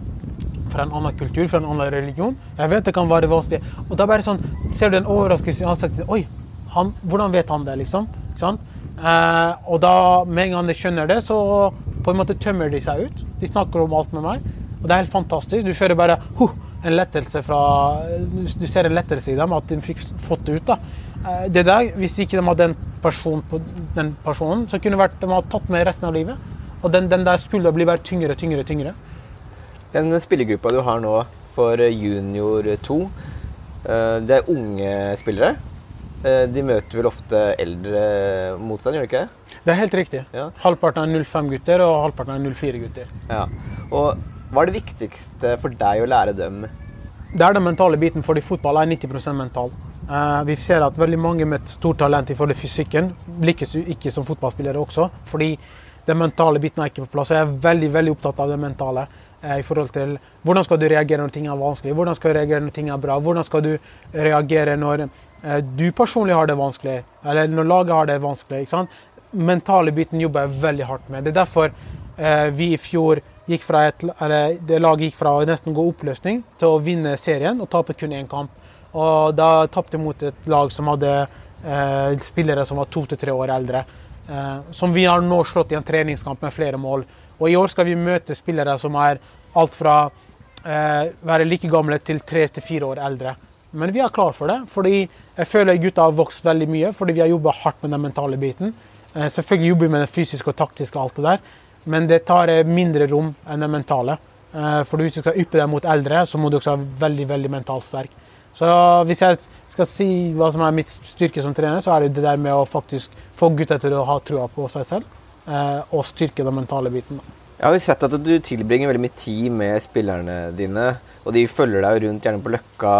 fra en annen kultur, fra en annen religion. Jeg vet det kan være vanskelig. Og da bare sånn, ser du en overraskelse i ansiktet. Oi, han, hvordan vet han det, liksom? Eh, og da, med en gang de skjønner det, så på en måte tømmer de seg ut. De snakker om alt med meg. Og det er helt fantastisk. Du føler bare huh, en lettelse fra Du ser en lettelse i dem, at de fikk fått det ut. da. Eh, det der, Hvis ikke de hadde den, person på, den personen, så kunne de vært, de hadde tatt med resten av livet. Og den, den der skulle blir bare tyngre, tyngre, tyngre. Den spillergruppa du har nå for junior 2, eh, det er unge spillere. Eh, de møter vel ofte eldre motstand, gjør de ikke det? Det er helt riktig. Ja. Halvparten er 05-gutter, og halvparten er 04-gutter. Ja. Og hva er det viktigste for deg å lære dem? Det er den mentale biten, fordi fotball er 90% mental. Vi ser at veldig mange med stort talent i forhold til fysikken lykkes ikke som fotballspillere også. Fordi den mentale biten er ikke på plass. Jeg er veldig veldig opptatt av det mentale. Uh, i forhold til Hvordan skal du reagere når ting er vanskelig? Hvordan skal du reagere når ting er bra? Hvordan skal du reagere når uh, du personlig har det vanskelig? Eller når laget har det vanskelig? ikke sant? Mentale biten jobber jeg veldig hardt med. Det er derfor vi i fjor gikk fra et, eller det laget gikk fra å nesten gå oppløsning til å vinne serien og tape kun én kamp. Og da tapte mot et lag som hadde eh, spillere som var to til tre år eldre. Eh, som vi har nå slått i en treningskamp med flere mål. Og i år skal vi møte spillere som er alt fra eh, være like gamle til tre til fire år eldre. Men vi er klar for det, fordi jeg føler gutta har vokst veldig mye. Fordi vi har jobba hardt med den mentale biten. Eh, selvfølgelig jobber vi med det fysiske og taktiske og alt det der. Men det tar eh, mindre rom enn det mentale. Eh, for hvis du skal yppe deg mot eldre, så må du også være veldig veldig mentalt sterk. Så hvis jeg skal si hva som er mitt styrke som trener, så er det det der med å faktisk få gutta til å ha trua på seg selv og styrke den mentale biten. Jeg har jo sett at du tilbringer veldig mye tid med spillerne dine. Og de følger deg rundt gjerne på Løkka,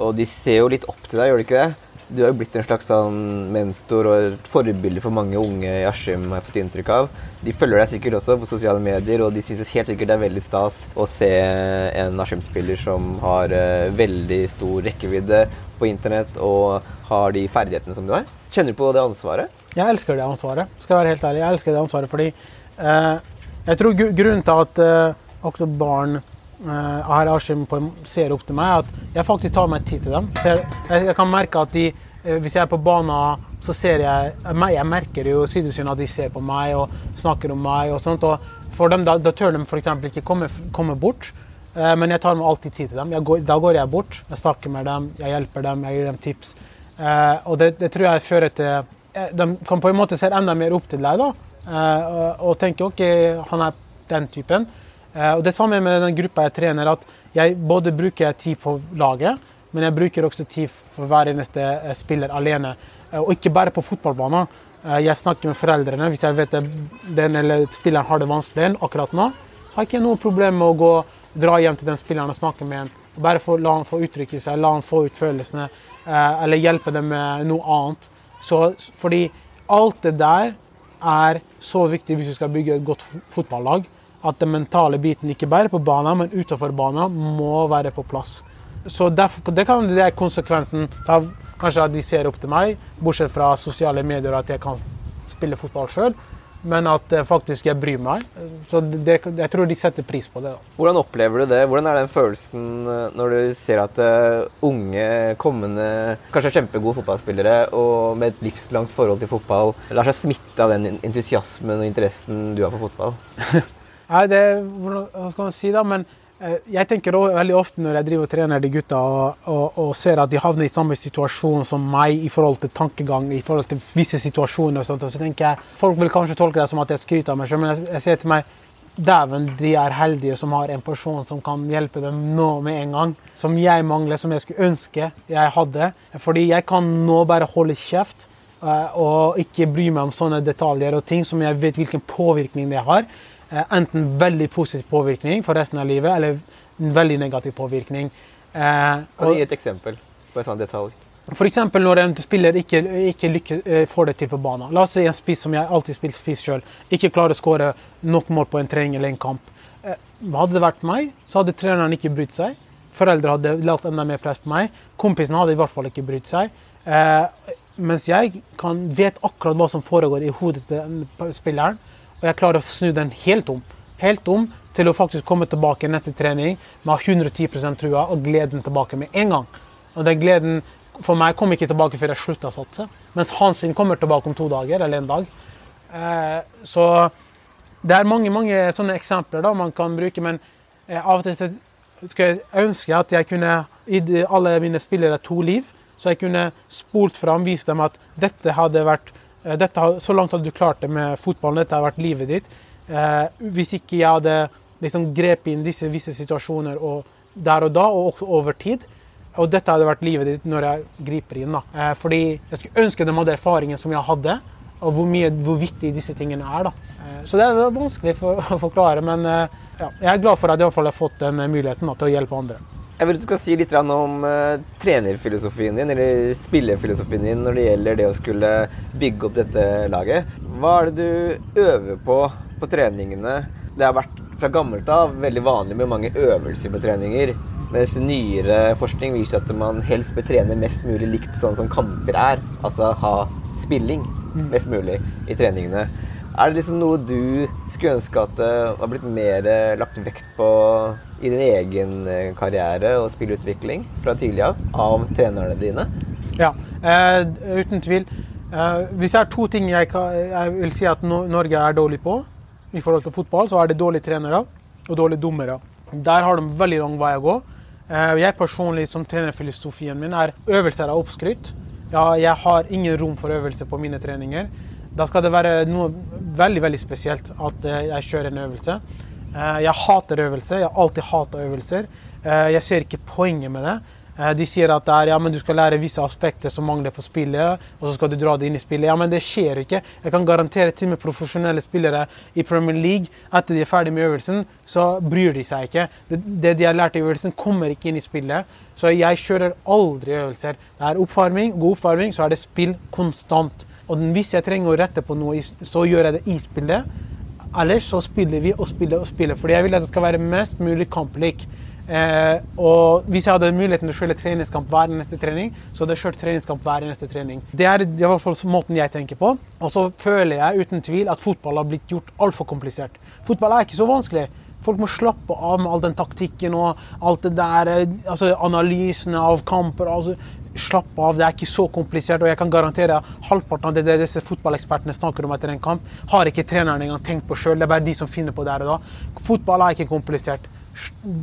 og de ser jo litt opp til deg, gjør de ikke det? Du har jo blitt en slags sånn mentor og et forbilde for mange unge i Askim, har jeg fått inntrykk av. De følger deg sikkert også på sosiale medier, og de syns helt sikkert det er veldig stas å se en Askim-spiller som har uh, veldig stor rekkevidde på internett og har de ferdighetene som du har. Kjenner du på det ansvaret? Jeg elsker det ansvaret. Skal jeg være helt ærlig. Jeg elsker det ansvaret fordi eh, jeg tror grunnen til at eh, også barn eh, her Askim ser opp til meg, at jeg faktisk tar meg tid til dem. Jeg, jeg, kan merke at de, uh, hvis jeg er på banen, så ser jeg Jeg merker jo sidesynet at de ser på meg og snakker om meg. og sånt, og For dem, da, da tør de f.eks. ikke komme, komme bort. Uh, men jeg tar meg alltid tid til dem. Går, da går jeg bort, jeg snakker med dem, jeg hjelper dem, jeg gir dem tips. Og det, det, tror jeg fører til De kan på en måte se enda mer opp til deg da, og, og tenke OK, han er den typen. Eh, og Det samme med den gruppa jeg trener, at jeg både bruker tid på laget, men jeg bruker også tid for hver eneste eh, spiller alene. Eh, og ikke bare på fotballbanen. Jeg snakker med foreldrene hvis jeg vet den eller spilleren har det vanskelig akkurat nå. Så har jeg ikke noe problem med å gå, dra hjem til den spilleren og snakke med han. Bare for, la han få uttrykke seg, la han få ut følelsene, eller hjelpe dem med noe annet. Så, fordi alt det der er så viktig hvis du skal bygge et godt fotballag at den mentale biten, ikke bare på banen, men utenfor banen, må være på plass. Så derfor, Det kan det er konsekvensen av kanskje at de ser opp til meg, bortsett fra sosiale medier, at jeg kan spille fotball sjøl. Men at faktisk jeg bryr meg. Så det, jeg tror de setter pris på det. Da. Hvordan opplever du det? Hvordan er den følelsen eh, når du ser at uh, unge, kommende, kanskje kjempegode fotballspillere og med et livslangt forhold til fotball lar seg smitte av den entusiasmen og interessen du har for fotball? [laughs] Nei, det, hva skal man si da, men eh, jeg tenker også, veldig ofte når jeg driver og trener de gutta og, og, og, ser at de havner i samme situasjon som meg i forhold til tankegang, i forhold til visse situasjoner, og sånt, og så tenker jeg folk vil kanskje tolke det som at jeg skryter av meg selv, men jeg, jeg sier til meg dæven, de er heldige som har en person som kan hjelpe dem nå med en gang. Som jeg mangler, som jeg skulle ønske jeg hadde. Fordi jeg kan nå bare holde kjeft eh, og ikke bry meg om sånne detaljer og ting som jeg vet hvilken påvirkning det har. Eh, enten veldig positiv påvirkning for resten av livet, eller en veldig negativ påvirkning. Kan du gi et eksempel på en sånn detalj? F.eks. når en spiller ikke, ikke lykke, eh, får det til på banen. La oss si en spiss som jeg alltid spilt spiss sjøl, ikke klarer å skåre nok mål på en trening eller en kamp. Eh, hadde det vært meg, så hadde treneren ikke brydd seg. Foreldre hadde lagt enda mer press på meg. Kompisen hadde i hvert fall ikke brydd seg. Eh, mens jeg kan, vet akkurat hva som foregår i hodet til spilleren, og jeg klarer å snu den helt om. Helt om til å faktisk komme tilbake neste trening med 110% trua og gleden tilbake med en gang. Og den gleden for meg kom ikke tilbake før jeg slutta å satse. Mens hans sin kommer tilbake om to dager eller en dag. Eh, så det er mange mange sånne eksempler da man kan bruke, men eh, av og til skulle jeg ønske at jeg kunne gitt alle mine spillere to liv. Så jeg kunne spolt fram, vist dem at dette hadde vært dette, Så langt hadde du klart det med fotballen, dette har vært livet ditt. Eh, hvis ikke jeg hadde liksom grepet inn disse visse situasjoner og der og da, og også over tid, og dette hadde vært livet ditt når jeg griper inn. da. Eh, fordi jeg skulle ønske de hadde erfaringen som jeg hadde, og hvor, mye, hvor viktig disse tingene er. da. Eh, så det er vanskelig for, å forklare, men eh, ja, jeg er glad for at jeg i hvert fall har fått den muligheten da, til å hjelpe andre. Jeg vil at du skal si litt om uh, trenerfilosofien din, eller spillerfilosofien din når det gjelder det å skulle bygge opp dette laget. Hva er det du øver på på treningene? Det har vært fra gammelt av veldig vanlig med mange øvelser på treninger. Mens nyere forskning viser at man helst bør trene mest mulig likt sånn som kamper er. Altså ha spilling mm. mest mulig i treningene. Er det liksom noe du skulle ønske at det var blitt mer eh, lagt vekt på i din egen eh, karriere og spillutvikling fra tidlig av, av trenerne dine? Ja, eh, uten tvil. Eh, hvis det er to ting jeg, kan, jeg vil si at Norge er dårlig på i forhold til fotball, så er det dårlige trenere og dårlige dommere. Der har de veldig lang vei å gå. Eh, jeg personlig som trenerfilosofien min er øvelser er oppskrytt. Ja, jeg har ingen rom for øvelse på mine treninger. Da skal det være noe veldig veldig spesielt at eh, jeg kjører en øvelse. Eh, jeg hater øvelser. Jeg har alltid hata øvelser. Jeg ser ikke poenget med det. Eh, de sier at er, ja, du skal lære visse aspekter som mangler på spillet, og så skal du dra det inn i spillet. Ja, Men det skjer ikke. Jeg kan garantere til med profesjonelle spillere i Premier League, etter de er ferdig med øvelsen, så bryr de seg ikke. Det, det de har lært i øvelsen, kommer ikke inn i spillet. Så jeg kjører aldri øvelser. Det er oppvarming, god oppvarming, så er det spill konstant. Og hvis jeg trenger å rette på noe, så gjør jeg det i spillet. Ellers så spiller vi og spiller og spiller. Fordi jeg vil at det skal være mest mulig kamplik. Eh, og hvis jeg hadde muligheten til å kjøre treningskamp hver neste trening, så hadde jeg kjørt treningskamp hver neste trening. Det er i hvert fall måten jeg tenker på. Og så føler jeg uten tvil at fotball har blitt gjort altfor komplisert. Fotball er ikke så vanskelig. Folk må slappe av med all den taktikken og alt det der, eh, altså analysene av kamper. altså Slapp av, det er ikke så komplisert. Og jeg kan garantere halvparten av det disse fotballekspertene snakker om etter en kamp, har ikke treneren engang tenkt på sjøl. Det er bare de som finner på der og da. Fotball er ikke komplisert.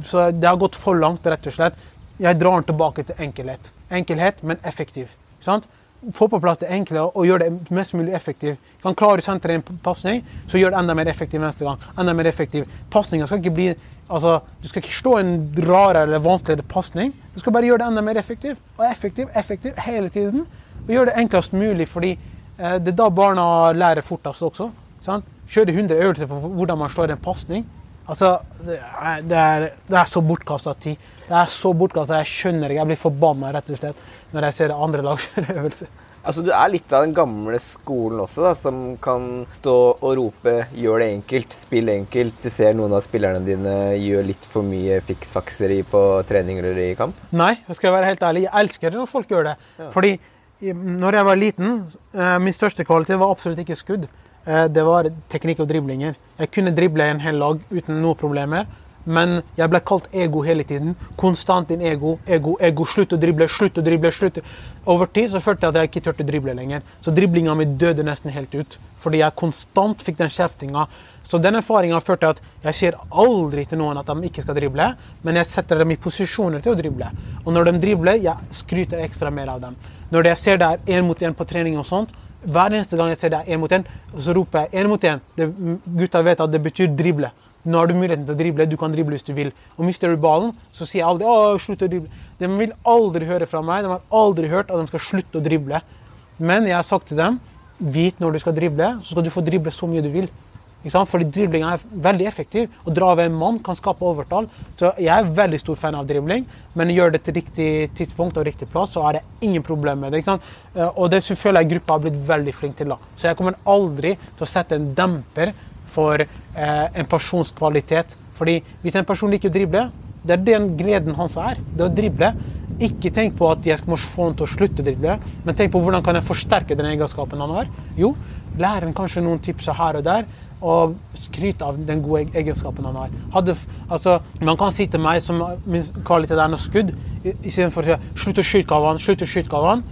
Så det har gått for langt, rett og slett. Jeg drar den tilbake til enkelhet. Enkelhet, men effektiv. Sant? Få på plass det enkle og gjøre det mest mulig effektivt. Kan klare å sentre en pasning, så gjør det enda mer effektiv neste gang. Enda mer effektiv. Pasninga skal ikke bli Altså, du skal ikke slå en rarere eller vanskeligere pasning. Du skal bare gjøre det enda mer effektivt. Og effektiv, effektiv hele tiden. Og gjøre det enklest mulig, fordi eh, det er da barna lærer fortest også. Sant? Kjøre 100 øvelser for hvordan man slår en pasning. Altså, det er, det er, det er så bortkasta tid. Det er så bortkasta. Jeg skjønner ikke. Jeg blir forbanna rett og slett når jeg ser andre lag kjøre [laughs] øvelse. Altså, Du er litt av den gamle skolen også, da, som kan stå og rope 'gjør det enkelt', 'spill enkelt'. Du ser noen av spillerne dine gjør litt for mye fiksfakseri på treninger eller i kamp? Nei, jeg skal være helt ærlig. Jeg elsker det når folk gjør det. Ja. Fordi når jeg var liten, eh, min største kvalitet var absolutt ikke skudd. Eh, det var teknikk og driblinger. Jeg kunne drible en hel lag uten noen problemer. Men jeg ble kalt ego hele tiden. Konstant din ego, ego, ego. Slutt å drible, slutt å drible. slutt. Over tid så følte jeg at jeg ikke turte å drible lenger. Så driblinga mi døde nesten helt ut. Fordi jeg konstant fikk den kjeftinga. Så den erfaringa førte til at jeg sier aldri til noen at de ikke skal drible, men jeg setter dem i posisjoner til å drible. Og når de dribler, jeg skryter ekstra mer av dem. Når jeg ser det er én mot én på trening og sånt, hver eneste gang jeg ser det er én mot én, så roper jeg én mot én. Gutta vet at det betyr drible. Nå har du muligheten til å drible, du kan drible hvis du vil. Og mister du ballen, så sier jeg aldri å, slutt å drible. De vil aldri høre fra meg. De har aldri hørt at de skal slutte å drible. Men jeg har sagt til dem vit når du skal drible, så skal du få drible så mye du vil. Fordi dribling er veldig effektiv. Å dra ved en mann kan skape overtall. Så jeg er veldig stor fan av dribling, men gjør det til riktig tidspunkt og riktig plass, så er det ingen problem med det. Eh, Og det føler jeg gruppa har blitt veldig flink til. da. Så jeg kommer aldri til å sette en demper for eh, en persons kvalitet. Fordi hvis en person liker å drible, det er den gleden hans er. Det å drible. Ikke tenk på at jeg må få han til å slutte å drible, men tenk på hvordan kan jeg forsterke den egenskapen han har. Jo, lærer han kanskje noen tips her og der, og skryte av den gode egenskapen han har. Hadde, altså, man kan si til meg som min kvalitet er noe skudd, istedenfor å si 'slutt å skyte Gavan', slutt å skyte Gavan.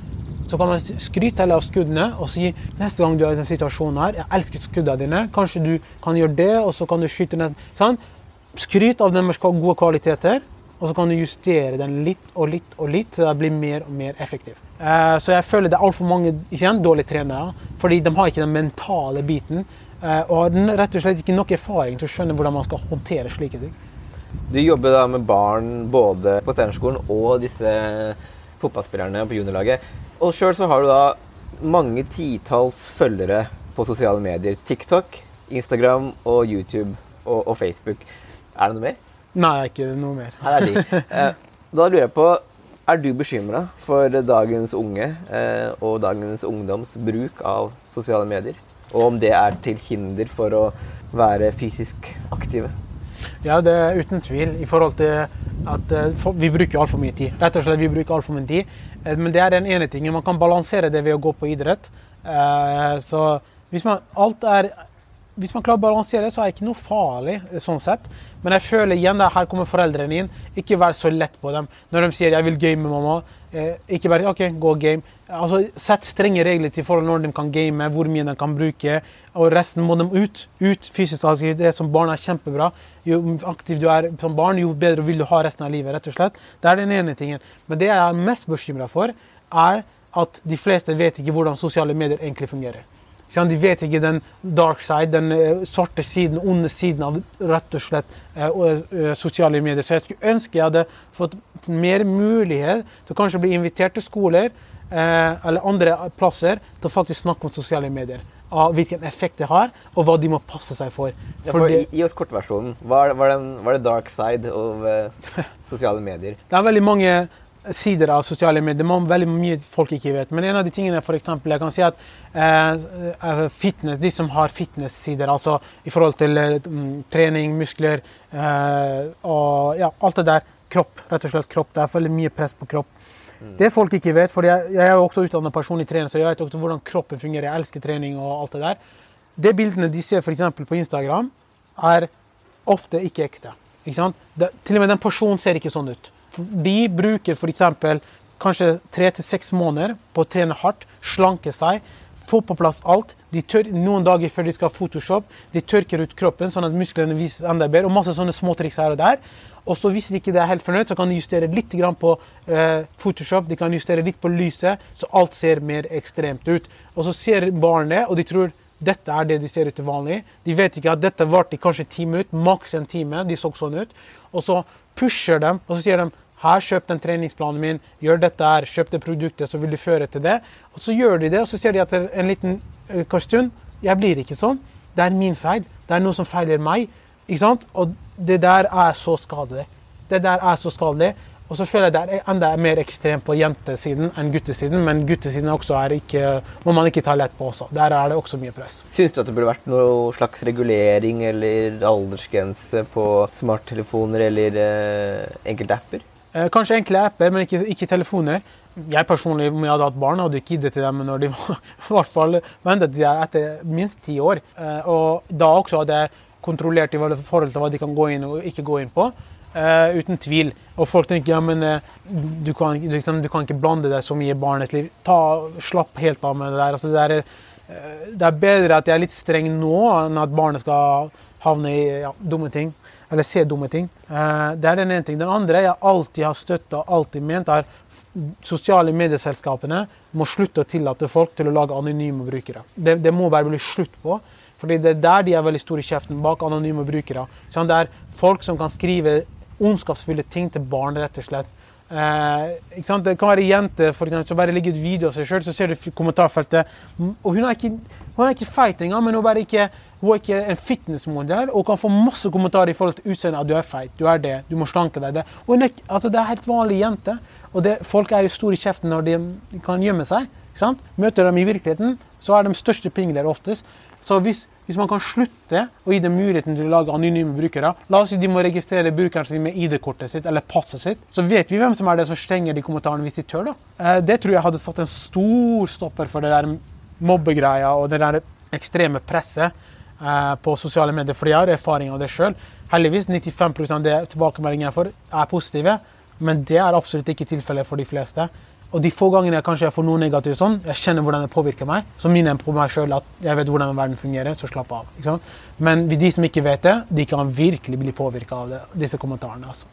Så kan man skryte heller av skuddene og si neste gang du er i den situasjonen her, jeg elsker skuddene dine, kanskje du kan gjøre det, og så kan du skyte ned Sånn? Skryt av deres gode kvaliteter, og så kan du justere den litt og litt og litt til det blir mer og mer effektiv. Eh, så jeg føler det er altfor mange igjen, dårlige trenere, fordi de har ikke den mentale biten. Eh, og har rett og slett ikke nok erfaring til å skjønne hvordan man skal håndtere slike ting. Du jobber da med barn både på Steinerskolen og disse fotballspillerne på juniorlaget. Og sjøl så har du da mange titalls følgere på sosiale medier. TikTok, Instagram og YouTube og, og Facebook. Er det noe mer? Nei, ikke noe mer. Her er de. [laughs] Eh, Da lurer jeg på, er du bekymra for dagens unge eh, og dagens ungdoms bruk av sosiale medier? Og om det er til hinder for å være fysisk aktive? Ja, det er uten tvil. I forhold til at eh, vi bruker altfor mye tid. Rett og slett, vi bruker alt for mye tid. Eh, Men det er den ene tingen. Man kan balansere det ved å gå på idrett. Eh, Så hvis man, alt er, hvis man klarer å balansere, så er det ikke noe farlig. eh, sånn sett. Men jeg føler igjen at her kommer foreldrene inn. Ikke vær så lett på dem. Når de sier 'jeg vil game med mamma', eh, ikke bare OK, gå game. Altså, Sett strenge regler til forhold når de kan game, hvor mye de kan bruke. Og resten må de ut. Ut fysisk aktivitet som barn er kjempebra. Jo aktiv du er som barn, jo bedre vil du ha resten av livet. rett og slett. Det er den ene tingen. Men det jeg er mest bekymra for, er at de fleste vet ikke hvordan sosiale medier egentlig fungerer. De vet ikke den dark side, den eh, svarte siden, onde siden av rett og slett eh, eh, sosiale medier. Så jeg skulle ønske jeg hadde fått mer mulighet til å kanskje bli invitert til skoler eller andre plasser til å faktisk snakke om sosiale medier. Av hvilken effekt det har, og hva de må passe seg for. Ja, for, gi, gi oss kortversjonen. Hva er, det dark side av [laughs] sosiale medier? Det er veldig mange sider av sosiale medier. Det er veldig mye folk ikke vet. Men en av de tingene for eksempel, jeg kan si at eh, fitness, de som har fitness-sider, altså i forhold til eh, mm, trening, muskler eh, og ja, alt det der. Kropp, rett og slett kropp. Det er veldig mye press på kropp. Det folk ikke vet, for jeg, jeg er jo også utdannet personlig trener, så jeg vet også hvordan kroppen fungerer. Jeg elsker trening og alt det der. De bildene de ser f.eks. på Instagram, er ofte ikke ekte. Ikke sant? Det, til og med den personen ser ikke sånn ut. De bruker f.eks. kanskje tre til seks måneder på å trene hardt, slanke seg, få på plass alt. De tør, noen dager før de skal ha Photoshop, de tørker ut kroppen sånn at musklene vises enda bedre. Og masse sånne småtriks her og der. Og så hvis de ikke er helt fornøyd, så kan de justere litt på eh, Photoshop. De kan justere litt på lyset, så alt ser mer ekstremt ut. Og så ser barn det, og de tror dette er det de ser ut til vanlig. De vet ikke at dette varte kanskje ti minutter, maks en time. De så sånn ut. Og så pusher dem, og så sier de her, kjøp den treningsplanen min, gjør dette her, kjøp det produktet, så vil du føre til det. Og så gjør de det, og så ser de etter en liten eh, stund jeg blir ikke sånn. Det er min feil. Det er noe som feiler meg. Ikke sant? Og det der er så skadelig. Det der er så skadelig. Og så føler jeg det er enda mer ekstremt på jentesiden enn guttesiden, men guttesiden også er ikke, må man ikke ta lett på også. Der er det også mye press. Syns du at det burde vært noe slags regulering eller aldersgrense på smarttelefoner eller eh, enkelte apper? Eh, kanskje enkle apper, men ikke, ikke telefoner. Jeg personlig, om jeg hadde hatt barn, hadde ikke gitt det til dem når de var [laughs] i hvert fall ventet til jeg etter minst ti år. Eh, og da også hadde jeg kontrollert i forhold til hva de kan gå inn og ikke gå inn på. Uh, uten tvil. Og folk tenker ja, men uh, du, kan, du, liksom, du kan ikke blande deg så mye i barnets liv. Ta, slapp helt av med det der. Altså, det, er, uh, det er bedre at jeg er litt streng nå, enn at barnet skal havne i ja, dumme ting. Eller se dumme ting. Eh, det er den ene ting. Den andre jeg alltid har støtta og alltid ment, er sosiale medieselskapene må slutte å tillate folk til å lage anonyme brukere. Det, det må bare bli slutt på. Fordi det er der de er veldig store i kjeften, bak anonyme brukere. Sånn, det er folk som kan skrive ondskapsfulle ting til barn, rett og slett. Eh, det kan være jenter for eksempel, som bare legger ut video av seg sjøl, så ser du kommentarfeltet Og hun er ikke, hun er ikke feit engang, men hun ikke, hun er ikke en fitnessmodell og kan få masse kommentarer i forhold til utseendet. At du er feit, du er det, du må slanke deg. Det. Er, altså, det er helt vanlig jente. Og det, folk er jo store i kjeften når de kan gjemme seg. Møter dem i virkeligheten, så er de største pingler oftest. Så hvis, hvis, man kan slutte å gi dem muligheten til å lage anonyme brukere La oss si de må registrere brukeren sin med ID-kortet sitt eller passet sitt. Så vet vi hvem som er det som stenger de kommentarene hvis de tør. da. Eh, det tror jeg hadde satt en stor stopper for det der mobbegreia og det der ekstreme presset eh, på sosiale medier. For jeg har erfaring av det sjøl. Heldigvis 95 av det tilbakemeldingene jeg får, er positive. Men det er absolutt ikke tilfellet for de fleste. Og de få gangene jeg kanskje får noe negativt sånn, jeg kjenner hvordan det påvirker meg, så minner jeg på meg sjøl at jeg vet hvordan verden fungerer, så slapp av. Men de som ikke vet det, de kan virkelig bli påvirka av det, disse kommentarene. altså.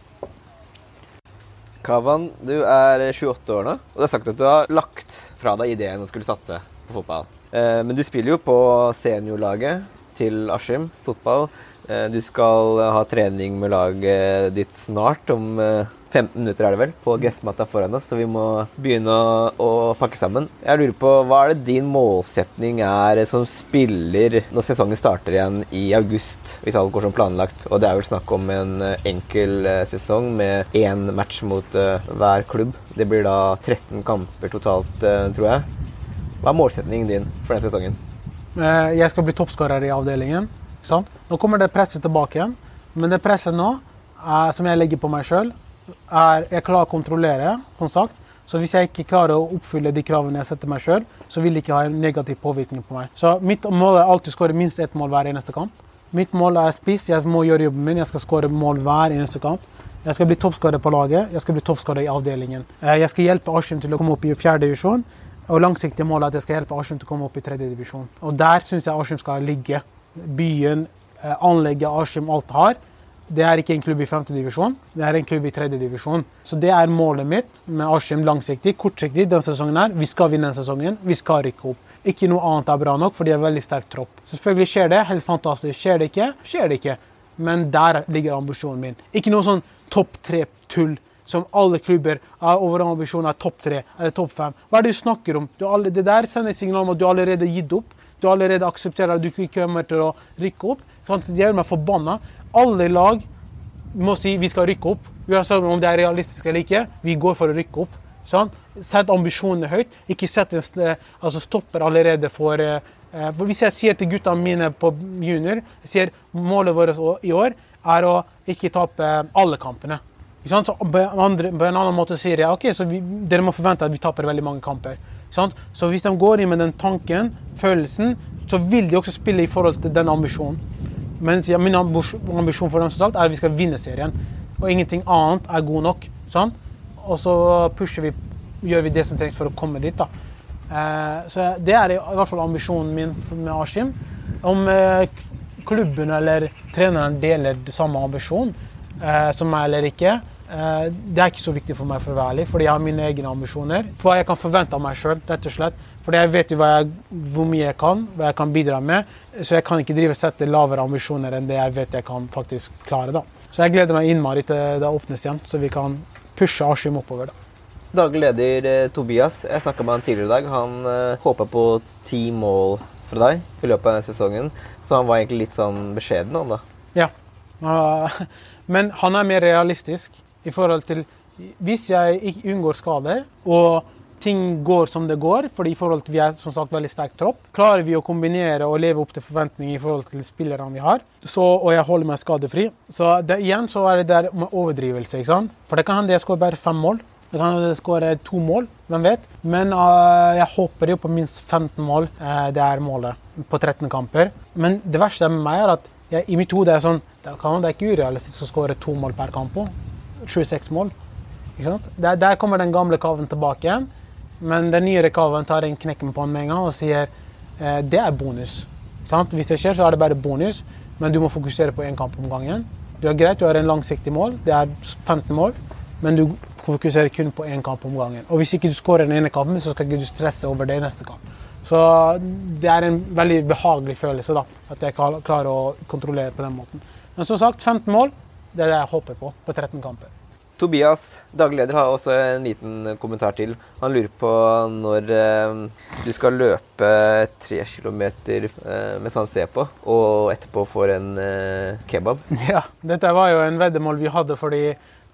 Kavan, du er 28 år nå, og det er sagt at du har lagt fra deg ideen å skulle satse på fotball. Eh, men du spiller jo på seniorlaget til Askim fotball. Eh, du skal ha trening med laget ditt snart, om 15 eh, minutter er det vel, på gressmatta foran oss, så vi må begynne å, pakke sammen. Jeg lurer på, Hva er det din målsetning er som spiller når sesongen starter igjen i august, hvis alt går som planlagt? Og det er vel snakk om en eh, enkel sesong med én match mot hver klubb. Det blir da 13 kamper totalt, tror jeg. Hva er målsetningen din for den sesongen? Jeg skal bli toppskårer i avdelingen. Nå kommer det presset tilbake igjen, men det presset nå, er, som jeg legger på meg sjøl, er jeg klarer å kontrollere, som sagt. Så hvis jeg ikke klarer å oppfylle de kravene jeg setter meg sjøl, så vil det ikke ha en negativ påvirkning på meg. Så mitt mål er alltid å skåre minst ett mål hver eneste kamp. Mitt mål er spiss. Jeg må gjøre jobben min. Jeg skal skåre mål hver eneste kamp. Jeg skal bli toppskårer på laget. Jeg skal bli toppskårer i avdelingen. Eh, jeg skal hjelpe Askim til å komme opp i fjerde divisjon. Og langsiktig mål er at jeg skal hjelpe Askim til å komme opp i tredje divisjon. Og der syns jeg Askim skal ligge byen, eh, anlegget Askim alt har. Det er ikke en klubb i femtedivisjon, det er en klubb i tredjedivisjon. Så det er målet mitt med Askim langsiktig. Kortsiktig denne sesongen her. Vi skal vinne denne sesongen. Vi skal rykke opp. Ikke noe annet er bra nok, for de er veldig sterk tropp. Selvfølgelig skjer det. Helt fantastisk. Skjer det ikke, skjer det ikke. Men der ligger ambisjonen min. Ikke noe sånn topp tre-tull som alle klubber er over ambisjonen er topp tre eller topp fem. Hva er det du snakker om? Du det der sender signal om at du allerede har gitt opp du allerede aksepterer at du ikke kommer til å rykke opp. Sant? det gjør meg forbanna. Alle lag må si vi skal rykke opp. Uansett om det er realistisk eller ikke. Vi går for å rykke opp. Sant? Sett ambisjonene høyt. Ikke sett en altså stopper allerede for, eh, for Hvis jeg sier til guttene mine på junior jeg sier målet vårt i år er å ikke tape alle kampene. På, en annen måte sier jeg ok, så vi, dere må forvente at vi taper veldig mange kamper. Så hvis de går inn med den tanken, følelsen, så vil de også spille i forhold til den ambisjonen. Men ja, min ambisjon for dem som sagt, er at vi skal vinne serien. Og ingenting annet er god nok. Sant? Og så pusher vi, gjør vi det som trengs for å komme dit. da. Eh, så Det er i hvert fall ambisjonen min med Askim. Om eh, klubben eller treneren deler samme ambisjon eh, som meg eller ikke, det er ikke så viktig for meg, for å være ærlig, fordi jeg har mine egne ambisjoner. For hva jeg kan forvente av meg sjøl, rett og slett. Fordi jeg vet jo hvor mye jeg kan, hva jeg kan bidra med. Så jeg kan ikke drive og sette lavere ambisjoner enn det jeg vet jeg kan faktisk klare. da. Så jeg gleder meg innmari til det åpnes igjen, så vi kan pushe Askim oppover. da. Daglig leder eh, Tobias, jeg snakka med han tidligere i dag. Han uh, håpa på ti mål fra deg i løpet av denne sesongen. Så han var egentlig litt sånn beskjeden, han da? Ja. Uh, [laughs] men han er mer realistisk i forhold til Hvis jeg unngår skader, og ting går som det går, fordi i forhold til vi er som sagt veldig sterk tropp, klarer vi å kombinere og leve opp til forventninger i forhold til spillerne vi har, så, og jeg holder meg skadefri. Så det, igjen så er det der med overdrivelse. ikke sant? For det kan hende jeg skårer bare fem mål. Det kan hende jeg skårer to mål, hvem vet. Men uh, jeg håper jo på minst 15 mål. Uh, det er målet på 13 kamper. Men det verste med meg er at jeg, i mitt hode er sånn det, er ikke urealistisk å skåre to mål per kamp. 26 mål. Der, der, kommer den gamle kaven tilbake igjen. Men den nyere kaven tar en knekken på han med en gang og sier eh, det er bonus. Sant? Hvis det skjer, så er det bare bonus, men du må fokusere på én kamp om gangen. Du har greit, du har en langsiktig mål, det er 15 mål, men du fokuserer kun på én kamp om gangen. Og hvis ikke du skårer den ene kampen, så skal ikke du stresse over det i neste kamp. Så det er en veldig behagelig følelse da, at jeg klarer å kontrollere på den måten. Men som sagt, 15 mål det er det jeg håper på på 13 kamper. Tobias, daglig leder, har også en liten kommentar til. Han lurer på når eh, du skal løpe tre kilometer eh, mens han ser på, og etterpå får en eh, kebab. [laughs] Ja, dette var jo en veddemål vi hadde fordi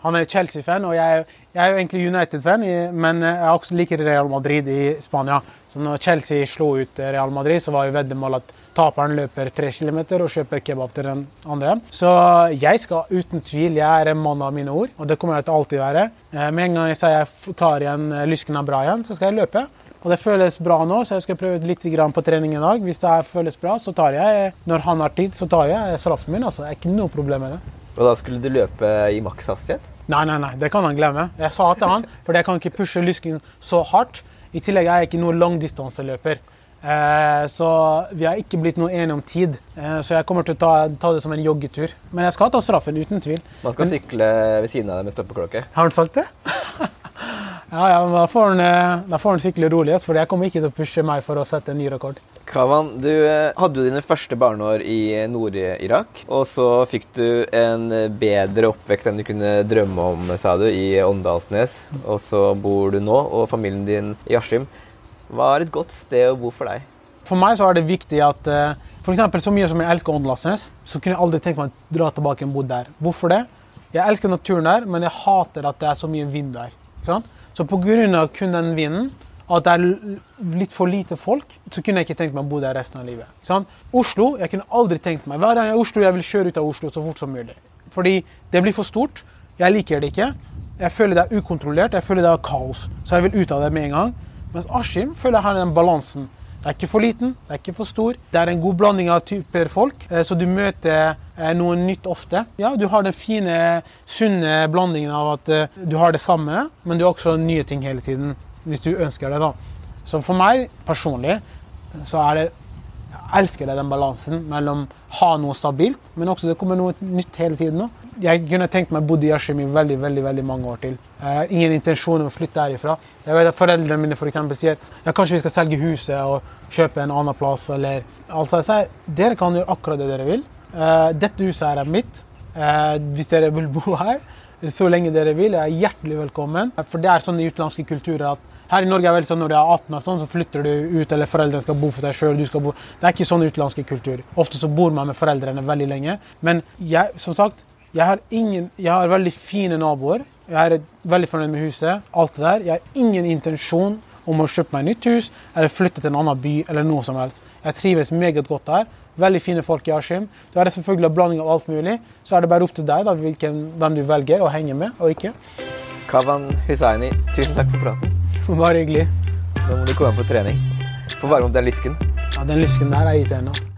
han er Chelsea-fan, og jeg, jeg, er jo egentlig United-fan, men jeg også liker Real Madrid i Spania. Så når Chelsea slo ut Real Madrid, så var jo veddemålet at taperen løper tre kilometer og kjøper kebab til den andre. Så jeg skal uten tvil, jeg er en mann av mine ord, og det kommer jeg til alltid være. Eh, med en gang jeg sier jeg tar igjen eh, lysken av bra igjen, så skal jeg løpe. Og det føles bra nå, så jeg skal prøve litt på trening i dag. Hvis det føles bra, så tar jeg. Når han har tid, så tar jeg straffen min. altså. Det er ikke noe problem med det. Og da skulle du løpe i makshastighet? Nei, nei, nei, det kan han glemme. Jeg sa til han, for jeg kan ikke pushe lysken så hardt. I tillegg er jeg ikke noen langdistanseløper. Eh, så vi har ikke blitt noe enige om tid. Eh, så jeg kommer til å ta, ta, det som en joggetur. Men jeg skal ta straffen, uten tvil. Man skal Men, sykle ved siden av deg med stoppeklokke? Har han sagt det? [laughs] ja, ja, da får han, eh, da får han sykle rolig, for jeg kommer ikke til å pushe meg for å sette en ny rekord. Kavan, du eh, hadde jo dine første barneår i Nord-Irak. Og så fikk du en bedre oppvekst enn du kunne drømme om, sa du, i Åndalsnes. Og så bor du nå, og familien din i Askim. Hva er et godt sted å bo for deg? For meg så er det viktig at eh, f.eks. så mye som jeg elsker Åndalsnes, så kunne jeg aldri tenkt meg å dra tilbake og bo der. Hvorfor det? Jeg elsker naturen der, men jeg hater at det er så mye vind der. Så pga. kun den vinden at det er litt for lite folk, så kunne jeg ikke tenkt meg å bo der resten av livet. Sånn? Oslo, jeg kunne aldri tenkt meg Hver gang jeg er i Oslo, jeg vil kjøre ut av Oslo så fort som mulig. Fordi det blir for stort. Jeg liker det ikke. Jeg føler det er ukontrollert, jeg føler det er kaos. Så jeg vil ut av det med en gang. Mens Askim føler jeg har den balansen. Det er ikke for liten, det er ikke for stor. Det er en god blanding av typer folk, eh, så du møter eh, noe nytt ofte. Ja, Du har den fine, sunne blandingen av at eh, du har det samme, men du har også nye ting hele tiden hvis du ønsker det. da. Så for meg personlig så er det jeg elsker den balansen mellom ha noe stabilt, men også det kommer noe nytt hele tiden. nå. Jeg kunne tenkt meg å bo i Askim i veldig veldig, veldig mange år til. Jeg har ingen intensjon om å flytte herifra. Jeg vet at Foreldrene mine for eksempel, sier ja, kanskje vi skal selge huset og kjøpe en annen plass. eller altså, jeg sier, Dere kan gjøre akkurat det dere vil. Uh, dette huset er mitt. Uh, hvis dere vil bo her så lenge dere vil, er hjertelig velkommen. For det er sånn i utenlandske kulturer at her i Norge er det vel sånn når du er 18, og sånn, så flytter du ut, eller foreldrene skal bo for deg sjøl. Det er ikke sånn utenlandske kultur. Ofte så bor man med foreldrene veldig lenge. Men jeg, som sagt, jeg har, ingen, jeg har veldig fine naboer. Jeg er veldig fornøyd med huset. alt det der. Jeg har ingen intensjon om å kjøpe meg nytt hus eller flytte til en annen by eller noe som helst. Jeg trives meget godt der. Veldig fine folk i Askim. Du det selvfølgelig en blanding av alt mulig. Så er det bare opp til deg da, hvilken, hvem du velger å henge med og ikke. Kavan Hussaini, tusen takk for praten. [laughs] Bare hyggelig. Nå må du komme på trening. Få varme opp den lysken. Ja, den lysken der er irriterende. altså.